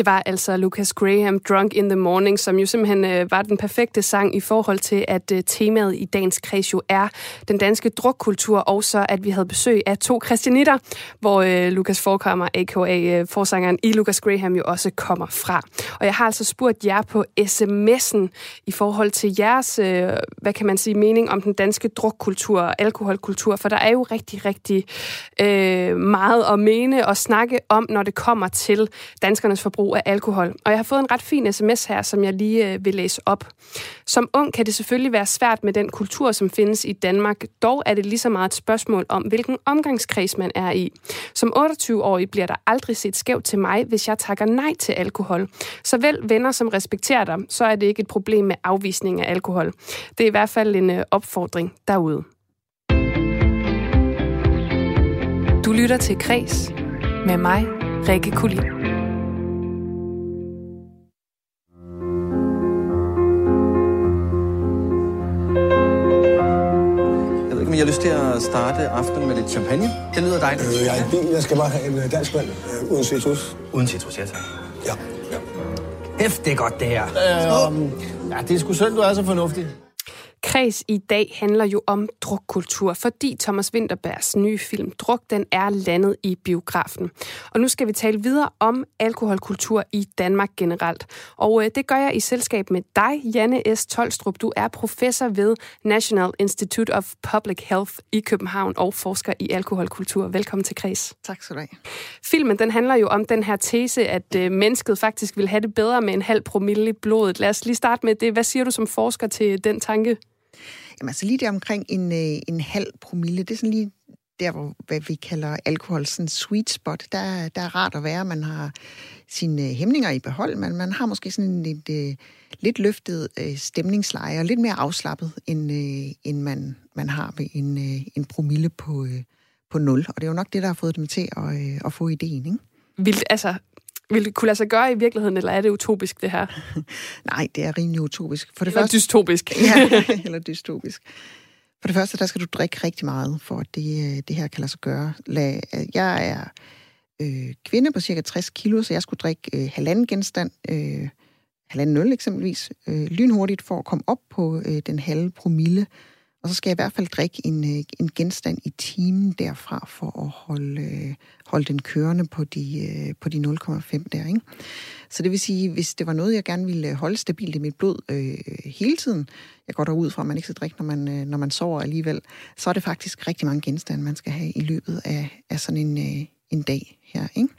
Det var altså Lucas Graham, Drunk in the Morning, som jo simpelthen øh, var den perfekte sang i forhold til, at øh, temaet i dagens kreds jo er den danske drukkultur, og så at vi havde besøg af to kristianitter, hvor øh, Lucas forekommer, a.k.a. Øh, forsangeren i Lucas Graham, jo også kommer fra. Og jeg har altså spurgt jer på sms'en i forhold til jeres, øh, hvad kan man sige, mening om den danske drukkultur og alkoholkultur, for der er jo rigtig, rigtig øh, meget at mene og snakke om, når det kommer til danskernes forbrug af alkohol. Og jeg har fået en ret fin sms her, som jeg lige øh, vil læse op. Som ung kan det selvfølgelig være svært med den kultur, som findes i Danmark. Dog er det lige så meget et spørgsmål om, hvilken omgangskreds man er i. Som 28-årig bliver der aldrig set skævt til mig, hvis jeg takker nej til alkohol. Så vel venner, som respekterer dig, så er det ikke et problem med afvisning af alkohol. Det er i hvert fald en øh, opfordring derude. Du lytter til Kres med mig, Rikke Kulin. Jeg lyst til at starte aftenen med lidt champagne. Det lyder dejligt. Øh, jeg er i bil. Jeg skal bare have en øh, dansk vand øh, uden citrus. Uden citrus, ja tak. Ja. ja. Hæft, det er godt, det her. Øh, ja, det er sgu synd, du er så fornuftig. Kreds i dag handler jo om drukkultur, fordi Thomas Winterbergs nye film Druk, den er landet i biografen. Og nu skal vi tale videre om alkoholkultur i Danmark generelt. Og øh, det gør jeg i selskab med dig, Janne S. Tolstrup. Du er professor ved National Institute of Public Health i København og forsker i alkoholkultur. Velkommen til Kreds. Tak skal du have. Filmen den handler jo om den her tese, at øh, mennesket faktisk vil have det bedre med en halv promille i blodet. Lad os lige starte med det. Hvad siger du som forsker til den tanke? Jamen altså lige der omkring en, øh, en halv promille, det er sådan lige der, hvor hvad vi kalder alkohol, sådan sweet spot. Der, der er rart at være, man har sine øh, hæmninger i behold, men man har måske sådan en lidt, øh, lidt løftet øh, stemningsleje, og lidt mere afslappet, end, øh, end man, man har ved en, øh, en promille på, øh, på 0. Og det er jo nok det, der har fået dem til at, øh, at få ideen, ikke? Vildt, altså, vil det kunne lade sig gøre i virkeligheden, eller er det utopisk, det her? Nej, det er rimelig utopisk. For det Eller første, dystopisk. ja, eller dystopisk. For det første, der skal du drikke rigtig meget, for at det, øh, det her kan lade sig gøre. Lad, jeg er øh, kvinde på cirka 60 kilo, så jeg skulle drikke øh, halvanden genstand, øh, halvanden øl eksempelvis, øh, lynhurtigt for at komme op på øh, den halve promille. Og så skal jeg i hvert fald drikke en, øh, en genstand i timen derfra, for at holde, øh, holde den kørende på de, øh, på de 0,5 der. Ikke? Så det vil sige, hvis det var noget, jeg gerne ville holde stabilt i mit blod øh, hele tiden, jeg går derud fra, at man ikke skal drikke, når man, når man sover alligevel, så er det faktisk rigtig mange genstande, man skal have i løbet af, af sådan en, øh, en dag her. Ikke?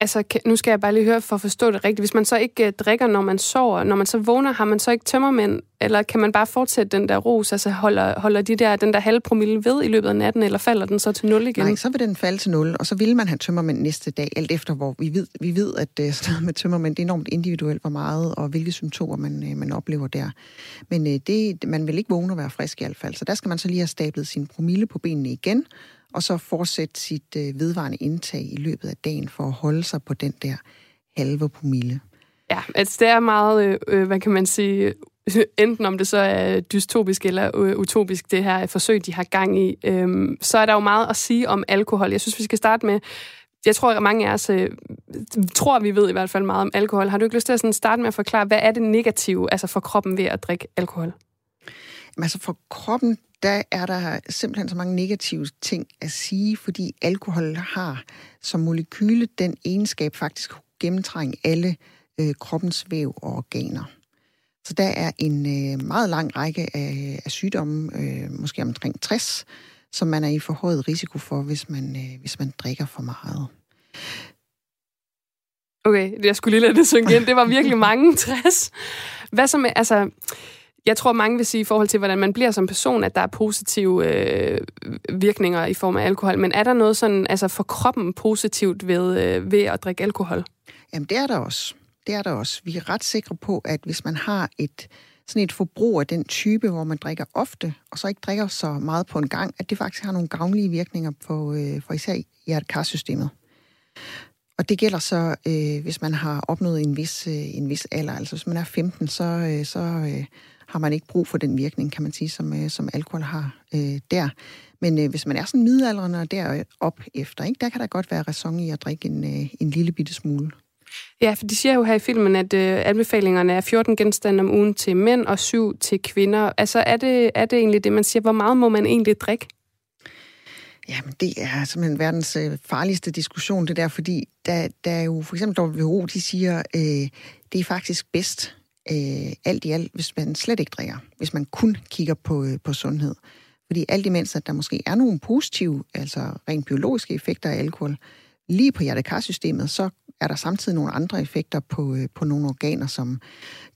Altså, kan- nu skal jeg bare lige høre for at forstå det rigtigt. Hvis man så ikke øh, drikker, når man sover, når man så vågner, har man så ikke tømmermænd? Eller kan man bare fortsætte den der ros? Altså, holder, holder de der, den der halve promille ved i løbet af natten, eller falder den så til nul igen? Nej, så vil den falde til 0, og så vil man have tømmermænd næste dag, alt efter hvor vi ved, vi ved at uh, sådan noget med tømmermænd, det er enormt individuelt, hvor meget og hvilke symptomer man, uh, man oplever der. Men uh, det, man vil ikke vågne og være frisk i hvert fald, så der skal man så lige have stablet sin promille på benene igen, og så fortsætte sit uh, vedvarende indtag i løbet af dagen for at holde sig på den der halve promille. Ja, altså det er meget, øh, øh, hvad kan man sige, enten om det så er dystopisk eller øh, utopisk, det her forsøg, de har gang i, øhm, så er der jo meget at sige om alkohol. Jeg synes, vi skal starte med, jeg tror, at mange af os øh, tror, vi ved i hvert fald meget om alkohol. Har du ikke lyst til at sådan starte med at forklare, hvad er det negative altså for kroppen ved at drikke alkohol? Men altså for kroppen, der er der simpelthen så mange negative ting at sige, fordi alkohol har som molekyle den egenskab faktisk at gennemtrænge alle øh, kroppens væv og organer. Så der er en øh, meget lang række af, af sygdomme, øh, måske omkring 60, som man er i forhøjet risiko for, hvis man, øh, hvis man drikker for meget. Okay, jeg skulle lige lade det synge ind. Det var virkelig mange 60. Hvad så med, altså, jeg tror mange vil sige i forhold til, hvordan man bliver som person, at der er positive øh, virkninger i form af alkohol. Men er der noget sådan, altså for kroppen positivt ved, øh, ved at drikke alkohol? Jamen, det er der også. Det er der også. Vi er ret sikre på, at hvis man har et sådan et forbrug af den type, hvor man drikker ofte, og så ikke drikker så meget på en gang, at det faktisk har nogle gavnlige virkninger på øh, for især hjertekarsystemet. Og det gælder så, øh, hvis man har opnået en vis, øh, en vis alder. Altså hvis man er 15, så, øh, så øh, har man ikke brug for den virkning, kan man sige, som, øh, som alkohol har øh, der. Men øh, hvis man er sådan midaldrende og derop efter, ikke, der kan der godt være ræson i at drikke en, øh, en lille bitte smule. Ja, for de siger jo her i filmen, at øh, anbefalingerne er 14 genstande om ugen til mænd og 7 til kvinder. Altså er det, er det egentlig det, man siger? Hvor meget må man egentlig drikke? Jamen, det er simpelthen verdens øh, farligste diskussion, det der, fordi der, der er jo for eksempel WHO, de siger, øh, det er faktisk bedst øh, alt i alt, hvis man slet ikke drikker, hvis man kun kigger på, øh, på sundhed. Fordi alt imens, at der måske er nogle positive, altså rent biologiske effekter af alkohol, lige på hjertekarsystemet, så er der samtidig nogle andre effekter på, øh, på nogle organer, som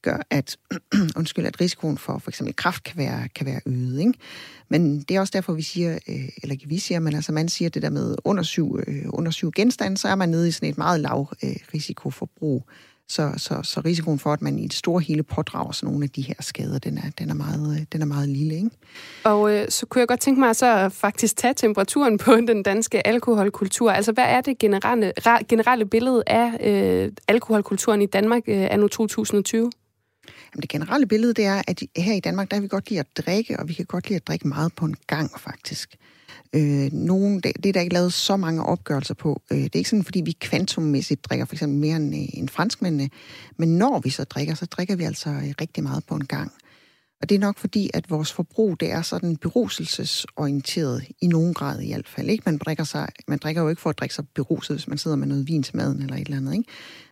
gør, at, undskyld, at risikoen for for eksempel kræft kan være, kan være øget. Ikke? Men det er også derfor, vi siger, øh, eller ikke vi siger, men altså man siger det der med under syv, øh, under syv genstande, så er man nede i sådan et meget lav øh, risikoforbrug. Så, så, så risikoen for, at man i det store hele pådrager sig nogle af de her skader, den er, den er, meget, øh, den er meget lille. Ikke? Og øh, så kunne jeg godt tænke mig så at faktisk tage temperaturen på den danske alkoholkultur. Altså, hvad er det generelle, generelle billede af øh, alkoholkulturen i Danmark øh, anno 2020? Jamen, det generelle billede, det er, at her i Danmark, der kan vi godt lide at drikke, og vi kan godt lide at drikke meget på en gang, faktisk. Øh, nogen, det, det er der ikke lavet så mange opgørelser på. Øh, det er ikke sådan, fordi vi kvantummæssigt drikker for eksempel mere end, øh, end franskmændene, men når vi så drikker, så drikker vi altså øh, rigtig meget på en gang. Og det er nok fordi, at vores forbrug, det er sådan beruselsesorienteret i nogen grad i hvert fald. Ikke? Man, drikker sig, man drikker jo ikke for at drikke sig beruset, hvis man sidder med noget vin til maden eller et eller andet. Ikke?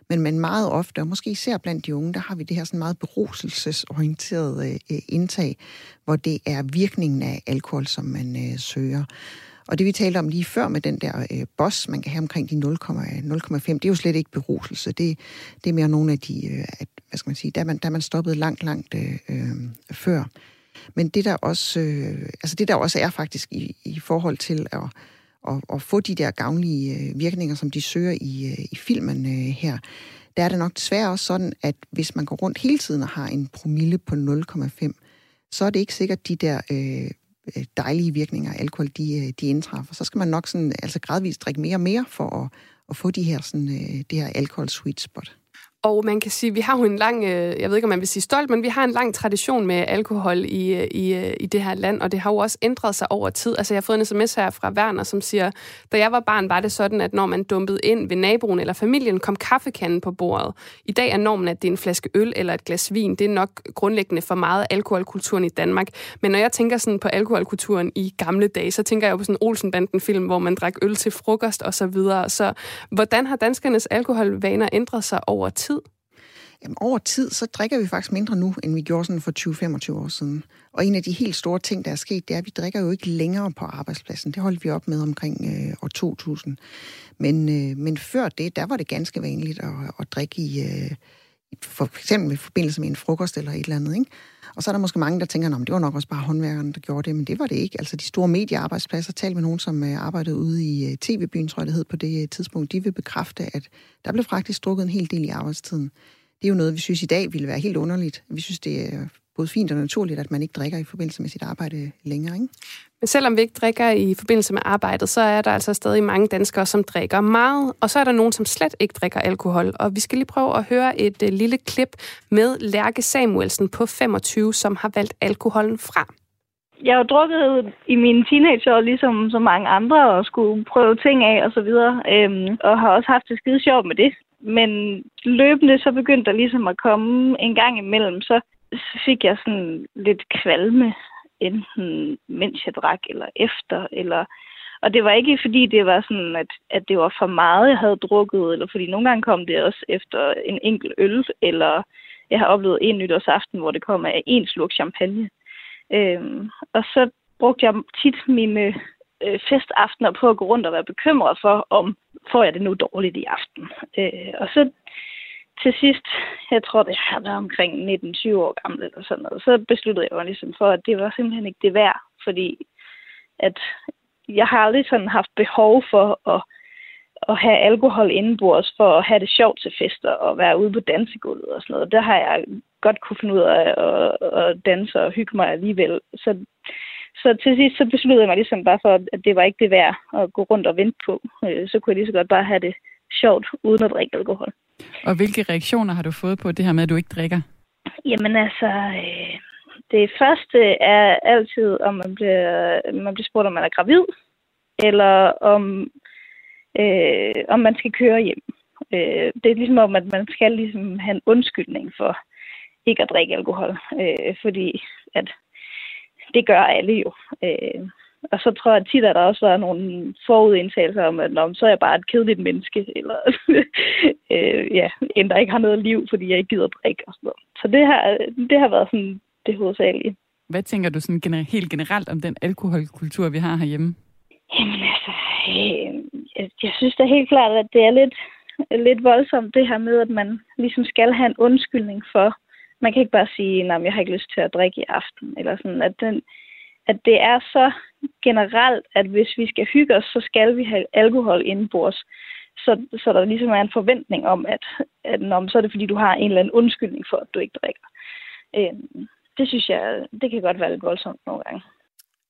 Men, men meget ofte, og måske især blandt de unge, der har vi det her sådan meget beruselsesorienterede øh, indtag, hvor det er virkningen af alkohol, som man øh, søger. Og det vi talte om lige før med den der øh, boss, man kan have omkring de 0,5, det er jo slet ikke beruselse. Det, det er mere nogle af de, øh, at, hvad skal man sige, der man, der man stoppet langt, langt øh, øh, før. Men det der også, øh, altså det der også er faktisk i, i forhold til at, at, at få de der gavnlige øh, virkninger, som de søger i, øh, i filmen øh, her, der er det nok desværre også sådan, at hvis man går rundt hele tiden og har en promille på 0,5, så er det ikke sikkert, de der øh, Øh, dejlige virkninger af alkohol, de, øh, de indtræffer. Så skal man nok sådan, altså gradvist drikke mere og mere for at, at få de her, sådan, øh, det her alkohol sweet spot. Og man kan sige, vi har jo en lang, øh, jeg ved ikke, om man vil sige stolt, men vi har en lang tradition med alkohol i, øh, i, øh, i det her land, og det har jo også ændret sig over tid. Altså, jeg har fået en sms her fra Werner, som siger, da jeg var barn, var det sådan, at når man dumpede ind ved naboen eller familien, kom kaffekanden på bordet. I dag er normen, at det er en flaske øl eller et glas vin. Det er nok grundlæggende for meget alkoholkulturen i Danmark. Men når jeg tænker sådan på alkoholkulturen i gamle dage, så tænker jeg jo på sådan en Olsenbanden-film, hvor man drak øl til frokost og så videre. Så hvordan har danskernes alkoholvaner ændret sig over tid? Jamen, over tid, så drikker vi faktisk mindre nu, end vi gjorde sådan for 20-25 år siden. Og en af de helt store ting, der er sket, det er, at vi drikker jo ikke længere på arbejdspladsen. Det holdt vi op med omkring øh, år 2000. Men, øh, men før det, der var det ganske vanligt at, at drikke i, øh, for eksempel i forbindelse med en frokost eller et eller andet. Ikke? Og så er der måske mange, der tænker, at det var nok også bare håndværkerne, der gjorde det, men det var det ikke. Altså de store mediearbejdspladser, tal med nogen, som øh, arbejdede ude i øh, TV-byen, tror jeg det hed på det øh, tidspunkt, de vil bekræfte, at der blev faktisk drukket en hel del i arbejdstiden. Det er jo noget, vi synes i dag ville være helt underligt. Vi synes, det er både fint og naturligt, at man ikke drikker i forbindelse med sit arbejde længere. Ikke? Men selvom vi ikke drikker i forbindelse med arbejdet, så er der altså stadig mange danskere, som drikker meget, og så er der nogen, som slet ikke drikker alkohol. Og vi skal lige prøve at høre et uh, lille klip med Lærke Samuelsen på 25, som har valgt alkoholen fra. Jeg har drukket i mine teenageår, ligesom så mange andre, og skulle prøve ting af og så videre, øhm, og har også haft det skide sjovt med det. Men løbende så begyndte der ligesom at komme en gang imellem, så fik jeg sådan lidt kvalme, enten mens jeg drak, eller efter, eller... Og det var ikke fordi, det var sådan, at, at det var for meget, jeg havde drukket, eller fordi nogle gange kom det også efter en enkelt øl, eller jeg har oplevet en nytårsaften, hvor det kom af en slurk champagne. Øhm, og så brugte jeg tit mine øh, festaftener på at gå rundt og være bekymret for, om får jeg det nu dårligt i aften. Øh, og så til sidst, jeg tror det har været omkring 19-20 år gammel eller sådan noget, så besluttede jeg mig ligesom for, at det var simpelthen ikke det værd, fordi at jeg har aldrig sådan haft behov for at, at have alkohol indenbords for at have det sjovt til fester og være ude på dansegulvet og sådan noget. Der har jeg godt kunne finde ud af at, at danse og hygge mig alligevel. Så så til sidst så besluttede jeg mig ligesom bare for, at det var ikke det værd at gå rundt og vente på. Øh, Så kunne jeg lige så godt bare have det sjovt, uden at drikke alkohol. Og hvilke reaktioner har du fået på det her med, at du ikke drikker? Jamen altså, øh, det første er altid, om man bliver, man bliver spurgt, om man er gravid, eller om, øh, om man skal køre hjem. Øh, det er ligesom om, at man skal ligesom have en undskyldning for ikke at drikke alkohol, øh, fordi at det gør alle jo. Øh, og så tror jeg tit, at der også var nogle forudindtagelser om, at Nå, så er jeg bare et kedeligt menneske, eller øh, ja, en, der ikke har noget liv, fordi jeg ikke gider drikke og sådan noget. Så det har, det har været sådan det hovedsagelige. Hvad tænker du sådan gener- helt generelt om den alkoholkultur, vi har herhjemme? Jamen altså, øh, jeg, jeg synes da helt klart, at det er lidt, lidt voldsomt det her med, at man ligesom skal have en undskyldning for, man kan ikke bare sige, at jeg har ikke lyst til at drikke i aften, eller sådan, at, den, at det er så generelt, at hvis vi skal hygge os, så skal vi have alkohol indenbords. Så, så der ligesom er en forventning om, at, at når, så er det fordi, du har en eller anden undskyldning for, at du ikke drikker. Øhm, det synes jeg, det kan godt være lidt voldsomt nogle gange.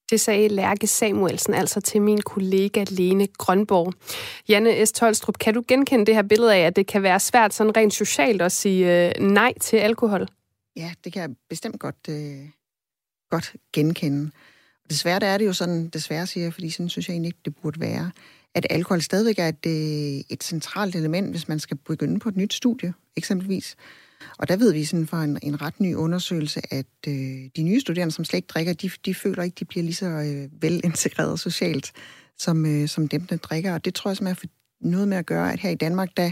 Det sagde Lærke Samuelsen altså til min kollega Lene Grønborg. Janne S. Tolstrup, kan du genkende det her billede af, at det kan være svært sådan rent socialt at sige øh, nej til alkohol? Ja, det kan jeg bestemt godt, øh, godt genkende. Desværre der er det jo sådan, desværre siger jeg, fordi sådan synes jeg egentlig ikke, det burde være, at alkohol stadigvæk er et, øh, et centralt element, hvis man skal begynde på et nyt studie, eksempelvis. Og der ved vi sådan fra en, en ret ny undersøgelse, at øh, de nye studerende, som slet ikke drikker, de, de føler ikke, de bliver lige så øh, velintegreret socialt, som, øh, som dem, der drikker. Og det tror jeg simpelthen har noget med at gøre, at her i Danmark, der,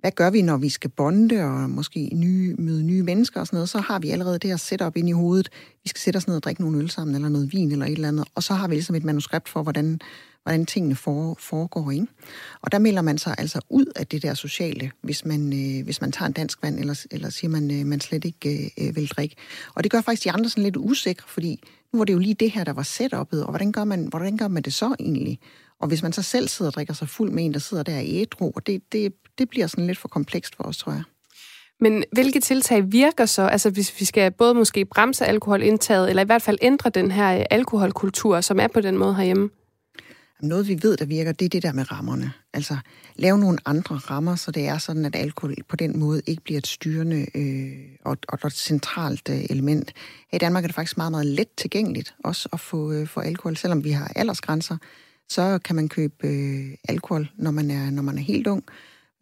hvad gør vi, når vi skal bonde og måske nye, møde nye mennesker og sådan noget, så har vi allerede det her setup ind i hovedet. Vi skal sætte os ned og drikke nogle øl sammen, eller noget vin, eller et eller andet. Og så har vi ligesom et manuskript for, hvordan, hvordan tingene for, foregår. Ikke? Og der melder man sig altså ud af det der sociale, hvis man, øh, hvis man tager en dansk vand, eller, eller siger man, øh, man slet ikke øh, øh, vil drikke. Og det gør faktisk de andre sådan lidt usikre, fordi nu var det jo lige det her, der var setup'et, og hvordan gør man, hvordan gør man det så egentlig? Og hvis man så selv sidder og drikker sig fuld med en, der sidder der i ædru, og det, det, det bliver sådan lidt for komplekst for os, tror jeg. Men hvilke tiltag virker så? Altså hvis vi skal både måske bremse alkoholindtaget, eller i hvert fald ændre den her alkoholkultur, som er på den måde herhjemme? Noget vi ved, der virker, det er det der med rammerne. Altså lave nogle andre rammer, så det er sådan, at alkohol på den måde ikke bliver et styrende øh, og, og et centralt øh, element. Her i Danmark er det faktisk meget, meget let tilgængeligt også at få, øh, få alkohol. Selvom vi har aldersgrænser, så kan man købe øh, alkohol, når man, er, når man er helt ung.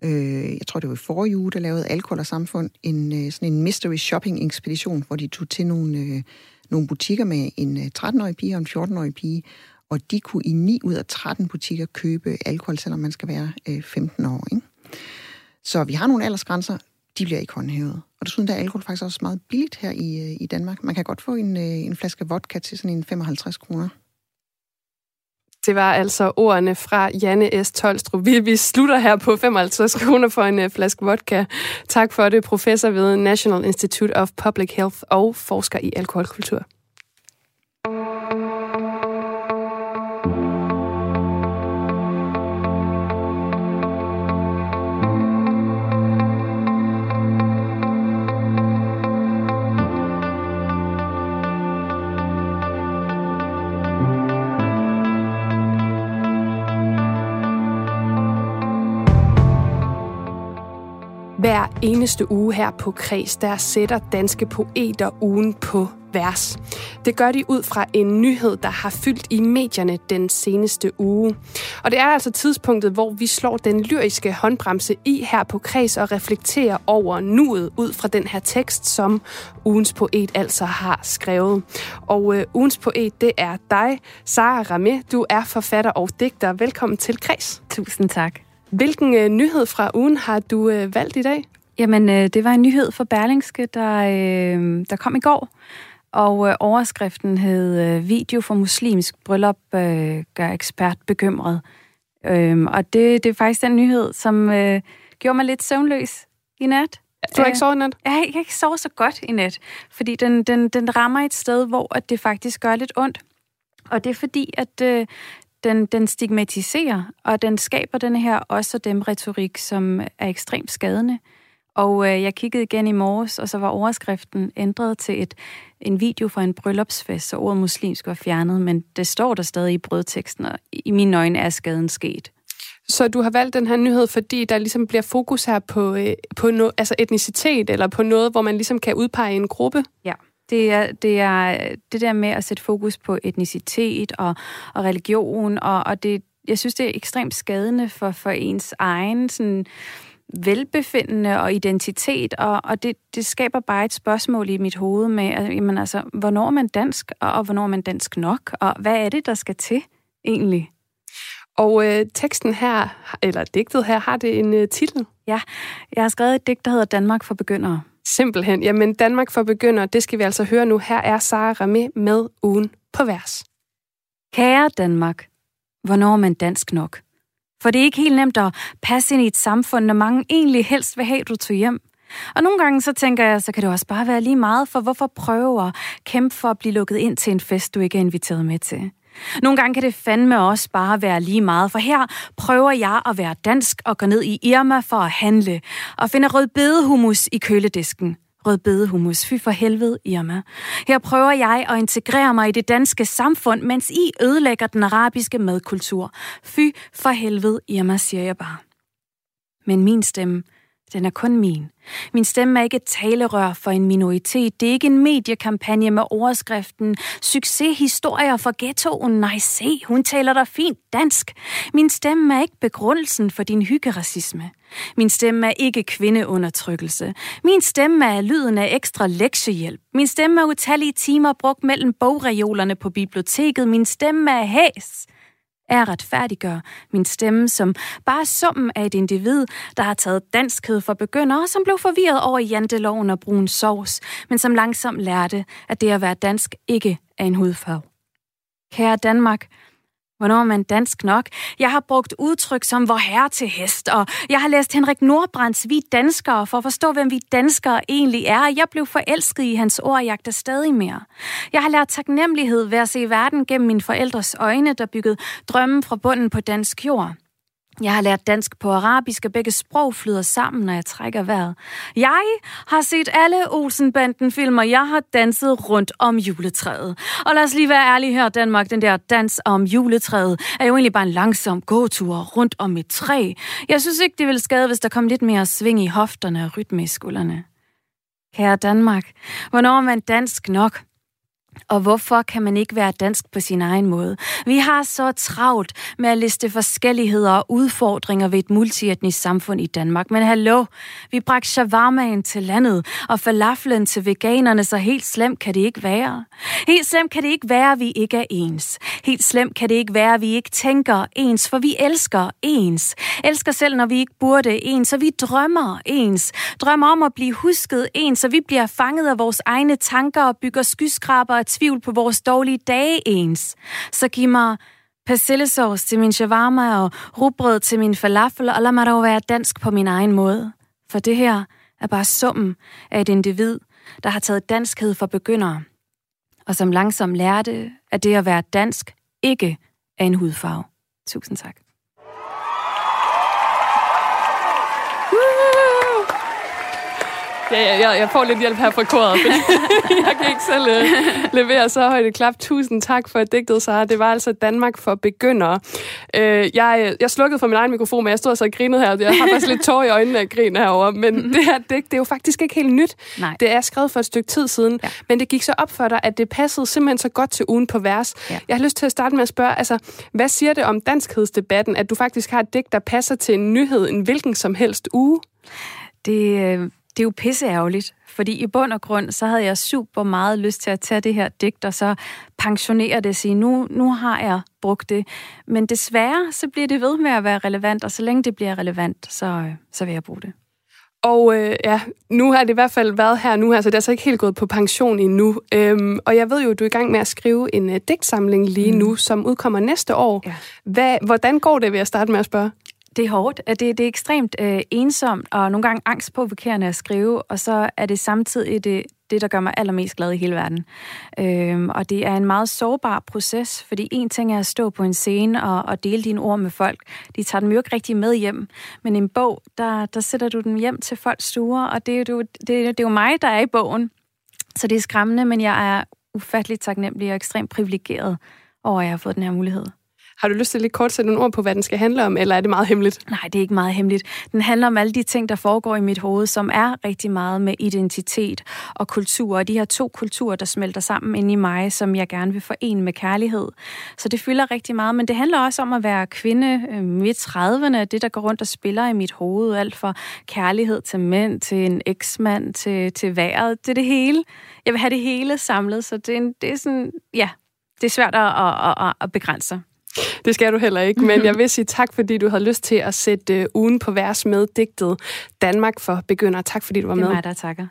Øh, jeg tror, det var i forrige uge, der lavede Alkohol og Samfund en, øh, sådan en mystery shopping ekspedition, hvor de tog til nogle, øh, nogle butikker med en øh, 13-årig pige og en 14-årig pige, og de kunne i 9 ud af 13 butikker købe alkohol, selvom man skal være øh, 15 år. Ikke? Så vi har nogle aldersgrænser, de bliver ikke håndhævet. Og desuden der er alkohol faktisk også meget billigt her i, øh, i Danmark. Man kan godt få en, øh, en flaske vodka til sådan en 55 kroner. Det var altså ordene fra Janne S. Tolstrup. Vi, vi slutter her på 55 kroner for en uh, flaske vodka. Tak for det, professor ved National Institute of Public Health og forsker i alkoholkultur. Hver eneste uge her på Kreds, der sætter danske poeter ugen på vers. Det gør de ud fra en nyhed, der har fyldt i medierne den seneste uge. Og det er altså tidspunktet, hvor vi slår den lyriske håndbremse i her på Kreds og reflekterer over nuet ud fra den her tekst, som ugens poet altså har skrevet. Og øh, ugens poet, det er dig, Sara Ramé. Du er forfatter og digter. Velkommen til Kreds. Tusind tak. Hvilken øh, nyhed fra ugen har du øh, valgt i dag? Jamen, øh, det var en nyhed for Berlingske, der, øh, der kom i går. Og øh, overskriften hed øh, Video for muslimsk bryllup øh, gør ekspert bekymret. Øh, og det, det er faktisk den nyhed, som øh, gjorde mig lidt søvnløs i nat. Du har ikke sovet i nat? Jeg har ikke, ikke sovet så godt i nat, fordi den, den, den rammer et sted, hvor at det faktisk gør lidt ondt. Og det er fordi, at øh, den, den stigmatiserer, og den skaber den her også dem retorik, som er ekstremt skadende. Og øh, jeg kiggede igen i morges, og så var overskriften ændret til et, en video fra en bryllupsfest, så ordet muslimsk var fjernet, men det står der stadig i brødteksten, og i mine øjne er skaden sket. Så du har valgt den her nyhed, fordi der ligesom bliver fokus her på, øh, på no, altså etnicitet, eller på noget, hvor man ligesom kan udpege en gruppe? Ja. Det er, det er det der med at sætte fokus på etnicitet og, og religion, og, og det, jeg synes, det er ekstremt skadende for, for ens egen sådan, velbefindende og identitet, og, og det, det skaber bare et spørgsmål i mit hoved med, at, jamen, altså, hvornår er man dansk, og, og hvornår er man dansk nok, og hvad er det, der skal til egentlig? Og øh, teksten her, eller digtet her, har det en øh, titel? Ja, jeg har skrevet et digt, der hedder Danmark for begyndere. Simpelthen. Jamen, Danmark for begynder, det skal vi altså høre nu. Her er Sara Ramé med ugen på vers. Kære Danmark, hvornår er man dansk nok? For det er ikke helt nemt at passe ind i et samfund, når mange egentlig helst vil have, at du tog hjem. Og nogle gange så tænker jeg, så kan det også bare være lige meget, for hvorfor prøve at kæmpe for at blive lukket ind til en fest, du ikke er inviteret med til? Nogle gange kan det fandme også bare være lige meget, for her prøver jeg at være dansk og gå ned i Irma for at handle og finde rødbedehumus i køledisken. Rødbedehumus, fy for helvede, Irma. Her prøver jeg at integrere mig i det danske samfund, mens I ødelægger den arabiske madkultur. Fy for helvede, Irma, siger jeg bare. Men min stemme, den er kun min. Min stemme er ikke et talerør for en minoritet. Det er ikke en mediekampagne med overskriften Succeshistorier for ghettoen. Nej, se, hun taler der fint dansk. Min stemme er ikke begrundelsen for din hyggeracisme. Min stemme er ikke kvindeundertrykkelse. Min stemme er lyden af ekstra lektiehjælp. Min stemme er utallige timer brugt mellem bogreolerne på biblioteket. Min stemme er hæs er at retfærdiggøre min stemme som bare summen af et individ, der har taget danskhed for begyndere, som blev forvirret over janteloven og brun sovs, men som langsomt lærte, at det at være dansk ikke er en hudfarve. Kære Danmark, Hvornår er man dansk nok? Jeg har brugt udtryk som vor herre til hest, og jeg har læst Henrik Nordbrands Vi danskere for at forstå, hvem vi danskere egentlig er. Jeg blev forelsket i hans ord, og jagter stadig mere. Jeg har lært taknemmelighed ved at se verden gennem mine forældres øjne, der byggede drømmen fra bunden på dansk jord. Jeg har lært dansk på arabisk, og begge sprog flyder sammen, når jeg trækker vejret. Jeg har set alle Olsenbanden-filmer. Jeg har danset rundt om juletræet. Og lad os lige være ærlige her, Danmark. Den der dans om juletræet er jo egentlig bare en langsom gåtur rundt om et træ. Jeg synes ikke, det ville skade, hvis der kom lidt mere sving i hofterne og rytme i skuldrene. Kære Danmark, hvornår er man dansk nok? Og hvorfor kan man ikke være dansk på sin egen måde? Vi har så travlt med at liste forskelligheder og udfordringer ved et multietnisk samfund i Danmark. Men hallo, vi bragte shawarmaen til landet og falaflen til veganerne, så helt slemt kan det ikke være. Helt slemt kan det ikke være, at vi ikke er ens. Helt slemt kan det ikke være, at vi ikke tænker ens, for vi elsker ens. Elsker selv, når vi ikke burde ens, så vi drømmer ens. Drømmer om at blive husket ens, så vi bliver fanget af vores egne tanker og bygger skyskraber tvivl på vores dårlige dage ens. Så giv mig persillesauce til min shawarma og rugbrød til min falafel, og lad mig dog være dansk på min egen måde. For det her er bare summen af et individ, der har taget danskhed for begyndere, og som langsomt lærte, at det at være dansk ikke er en hudfarve. Tusind tak. Ja, ja, jeg får lidt hjælp her fra koret, jeg kan ikke selv uh, levere så højt et klap. Tusind tak for digtet, Sara. Det var altså Danmark for begyndere. Uh, jeg, jeg slukkede for min egen mikrofon, men jeg stod så og grinede her. Jeg har faktisk lidt tår i øjnene af grin herovre. Men det her digt, det er jo faktisk ikke helt nyt. Nej. Det er skrevet for et stykke tid siden. Ja. Men det gik så op for dig, at det passede simpelthen så godt til ugen på vers. Ja. Jeg har lyst til at starte med at spørge, altså, hvad siger det om danskhedsdebatten, at du faktisk har et digt, der passer til en nyhed en hvilken som helst uge? Det, øh, det er jo pisseærgerligt, fordi i bund og grund, så havde jeg super meget lyst til at tage det her digt, og så pensionere det og sige, nu, nu har jeg brugt det. Men desværre, så bliver det ved med at være relevant, og så længe det bliver relevant, så, øh, så vil jeg bruge det. Og øh, ja, nu har det i hvert fald været her nu, altså det er altså ikke helt gået på pension endnu. Øhm, og jeg ved jo, du er i gang med at skrive en uh, digtsamling lige mm. nu, som udkommer næste år. Ja. Hvad, hvordan går det, vil jeg starte med at spørge? Det er hårdt. Det, det er ekstremt øh, ensomt og nogle gange angstprovokerende at skrive, og så er det samtidig det, det, der gør mig allermest glad i hele verden. Øhm, og det er en meget sårbar proces, fordi en ting er at stå på en scene og, og dele dine ord med folk. De tager dem jo ikke rigtig med hjem. Men en bog, der, der sætter du den hjem til folks stuer, og det er, jo, det, det er jo mig, der er i bogen. Så det er skræmmende, men jeg er ufatteligt taknemmelig og ekstremt privilegeret over, at jeg har fået den her mulighed. Har du lyst til lidt kort sætte nogle ord på, hvad den skal handle om, eller er det meget hemmeligt? Nej, det er ikke meget hemmeligt. Den handler om alle de ting, der foregår i mit hoved, som er rigtig meget med identitet og kultur, og de her to kulturer, der smelter sammen ind i mig, som jeg gerne vil forene med kærlighed. Så det fylder rigtig meget, men det handler også om at være kvinde øh, midt 30'erne, det der går rundt og spiller i mit hoved, alt fra kærlighed til mænd, til en eksmand, til, til vejret, det er det hele. Jeg vil have det hele samlet, så det er, en, det er sådan, ja, det er svært at, at, at, at begrænse sig. Det skal du heller ikke, men jeg vil sige tak, fordi du havde lyst til at sætte uh, ugen på vers med digtet Danmark for begynder. Tak, fordi du var med. Det er mig, der takker.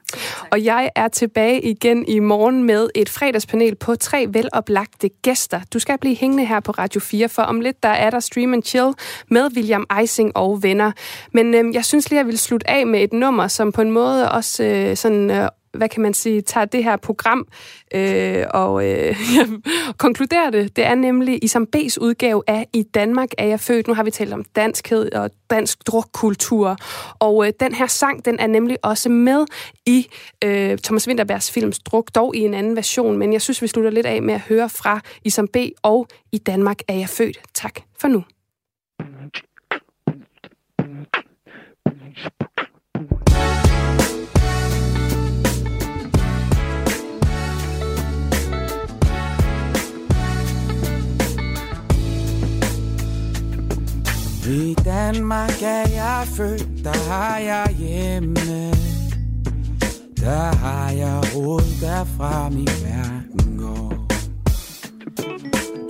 Og jeg er tilbage igen i morgen med et fredagspanel på tre veloplagte gæster. Du skal blive hængende her på Radio 4, for om lidt der er der Stream and Chill med William Eising og venner. Men øhm, jeg synes lige, jeg vil slutte af med et nummer, som på en måde også øh, sådan... Øh, hvad kan man sige, tager det her program øh, og øh, konkluderer det. Det er nemlig Isam B's udgave af I Danmark er jeg født. Nu har vi talt om danskhed og dansk drukkultur. Og øh, den her sang, den er nemlig også med i øh, Thomas Winterbergs films Druk, dog i en anden version. Men jeg synes, vi slutter lidt af med at høre fra Isam B. og I Danmark er jeg født. Tak for nu. Mm. I Danmark er jeg født, der har jeg hjemme. Der har jeg rod, derfra min verden går.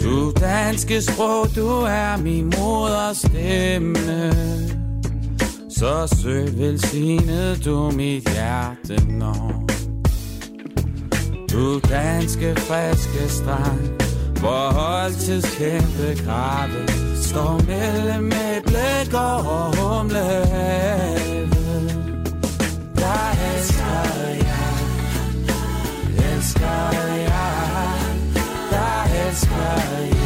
Du danske sprog, du er min moders stemme. Så søg velsignet du mit hjerte når. Du danske friske strand, hvor holdtidskæmpe grave Står mellem et blæk og humle. Der elsker jeg Elsker jeg Der elsker jeg